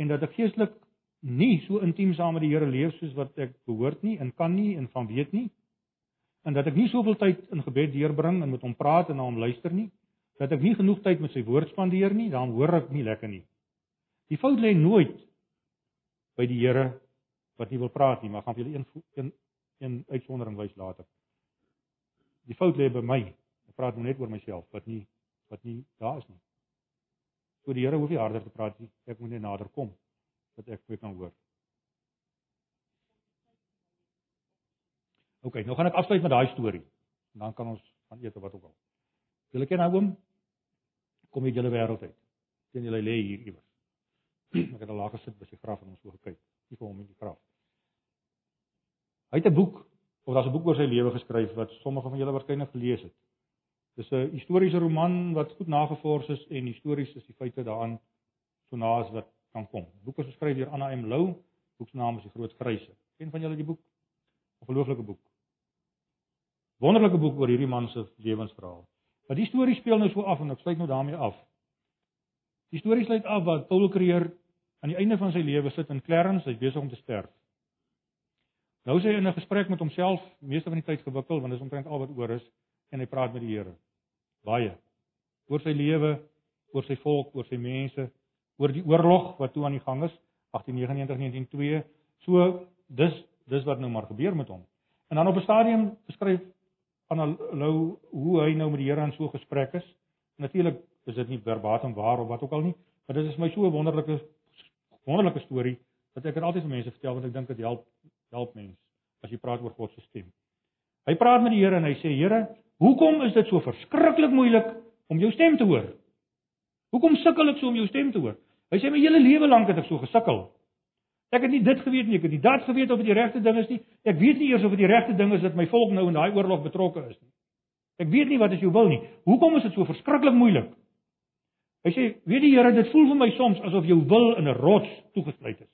en dat ek geestelik nie so intiem saam met die Here leef soos wat ek behoort nie en kan nie en van weet nie. En dat ek nie soveel tyd in gebed deurbring en met hom praat en na hom luister nie. Dat ek nie genoeg tyd met sy woord spandeer nie, dan hoor ek nie lekker nie. Die fout lê nooit by die Here wat nie wil praat nie, maar gaan vir julle een een een uitsondering wys later. Die fout lê by my. Ek praat nou net oor myself wat nie wat nie daar is nie. So die Here hoef nie harder te praat nie. Ek moet net nader kom dat ek weer kan hoor. OK, nou gaan ek afsluit met daai storie. En dan kan ons van eet of wat ook al. Julle ken nou oom kom jy julle wêreld uit. Sien julle lê hier iewers. ek het al laag gesit by sy graf en ons so gekyk. Nie vir hom in die graf. Hy het 'n boek of daar's 'n boek oor sy lewe geskryf wat sommige van julle waarskynlik gelees het. Dis 'n historiese roman wat goed nagevors is en histories is die feite daaraan so na as wat kan kom. Die boek is geskryf deur Anna M Lou. Boek se naam is Die Groot Gryse. Ken van julle die boek? 'n Ongelooflike boek. Wonderlike boek oor hierdie man se lewensverhaal. Maar die storie speel nou so af en ek sluit nou daarmee af. Die storie sluit af wat Paul Creer aan die einde van sy lewe sit in Clarence, hy's besig om te sterf. Nou sê hy in 'n gesprek met homself, meeste van die tyd gewikkel want dit is omtrent al wat oor is en hy praat met die Here. Baie oor sy lewe, oor sy volk, oor sy mense, oor die oorlog wat toe aan die gang is 1899-1902. So dis dis wat nou maar gebeur met hom. En dan op 'n stadium beskryf van Lou hoe hy nou met die Here in so gesprek is. Natuurlik is dit nie verbatim waar of wat ook al nie, maar dit is my so 'n wonderlike wonderlike storie wat ek altyd vir mense vertel want ek dink dit help help mense as jy praat oor God se stem. Hy praat met die Here en hy sê Here, Hoekom is dit so verskriklik moeilik om jou stem te hoor? Hoekom sukkel ek so om jou stem te hoor? Hy sê my hele lewe lank het ek so gesukkel. Ek het nie dit geweet nie, ek het nie dat geweet of dit die regte ding is nie. Ek weet nie eers of dit die regte ding is dat my volk nou in daai oorlog betrokke is nie. Ek weet nie wat as jy wil nie. Hoekom is dit so verskriklik moeilik? Hy sê, weet die Here, dit voel vir my soms asof jou wil in 'n rots toegesluit is.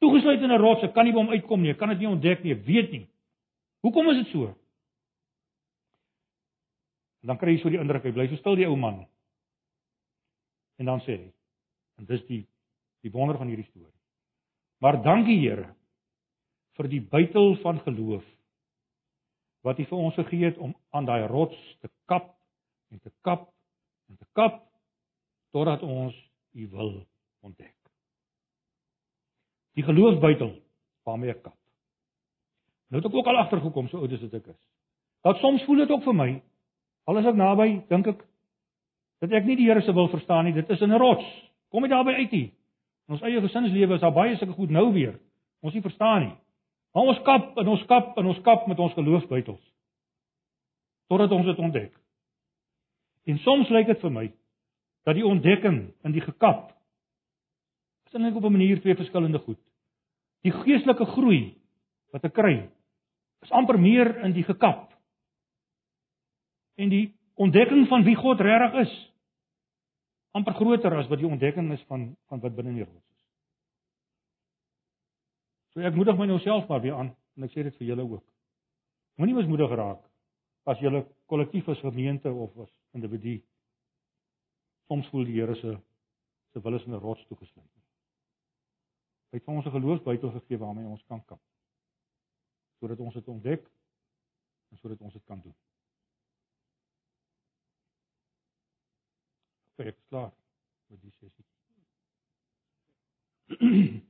Toegesluit in 'n rots, ek kan nie by hom uitkom nie, ek kan dit nie ontdek nie, ek weet nie. Hoekom is dit so? En dan kry jy so die indruk hy bly so stil die ou man. En dan sê hy en dis die die wonder van hierdie storie. Maar dankie Here vir die buitel van geloof wat U vir ons gegee het om aan daai rots te kap en te kap en te kap totdat ons U wil ontdek. Die geloofsbuitel waarmee ek kap. Nou het ek ook al agtergekom so oud as dit ek is. Dat soms voel dit ook vir my Al is ek naby, dink ek dat ek nie die Here se wil verstaan nie. Dit is 'n rots. Kom jy daarby uit hier? In ons eie gesinslewe is daar baie sulke goed nou weer. Ons nie verstaan nie. Maar ons kap en ons kap en ons kap met ons geloofsbuitels. Totdat ons dit ontdek. En soms lyk dit vir my dat die ontdekking in die gekap is eintlik op 'n manier twee verskillende goed. Die geestelike groei wat ek kry is amper meer in die gekap en die ontdekking van wie God regtig is amper groter as wat die ontdekking is van van wat binne in die rots is. So ek moedig my nou self maar weer aan en ek sê dit vir julle ook. Moenie mismoedig raak as julle kollektief as gemeente of as individu soms voel die Here se se wil is in 'n rots toegesluit. Hy het vir ons 'n geloofsbytel gegee waarmee ons kan kamp. Sodat ons dit ontdek en sodat ons dit kan doen. Ek is klaar met die sessie.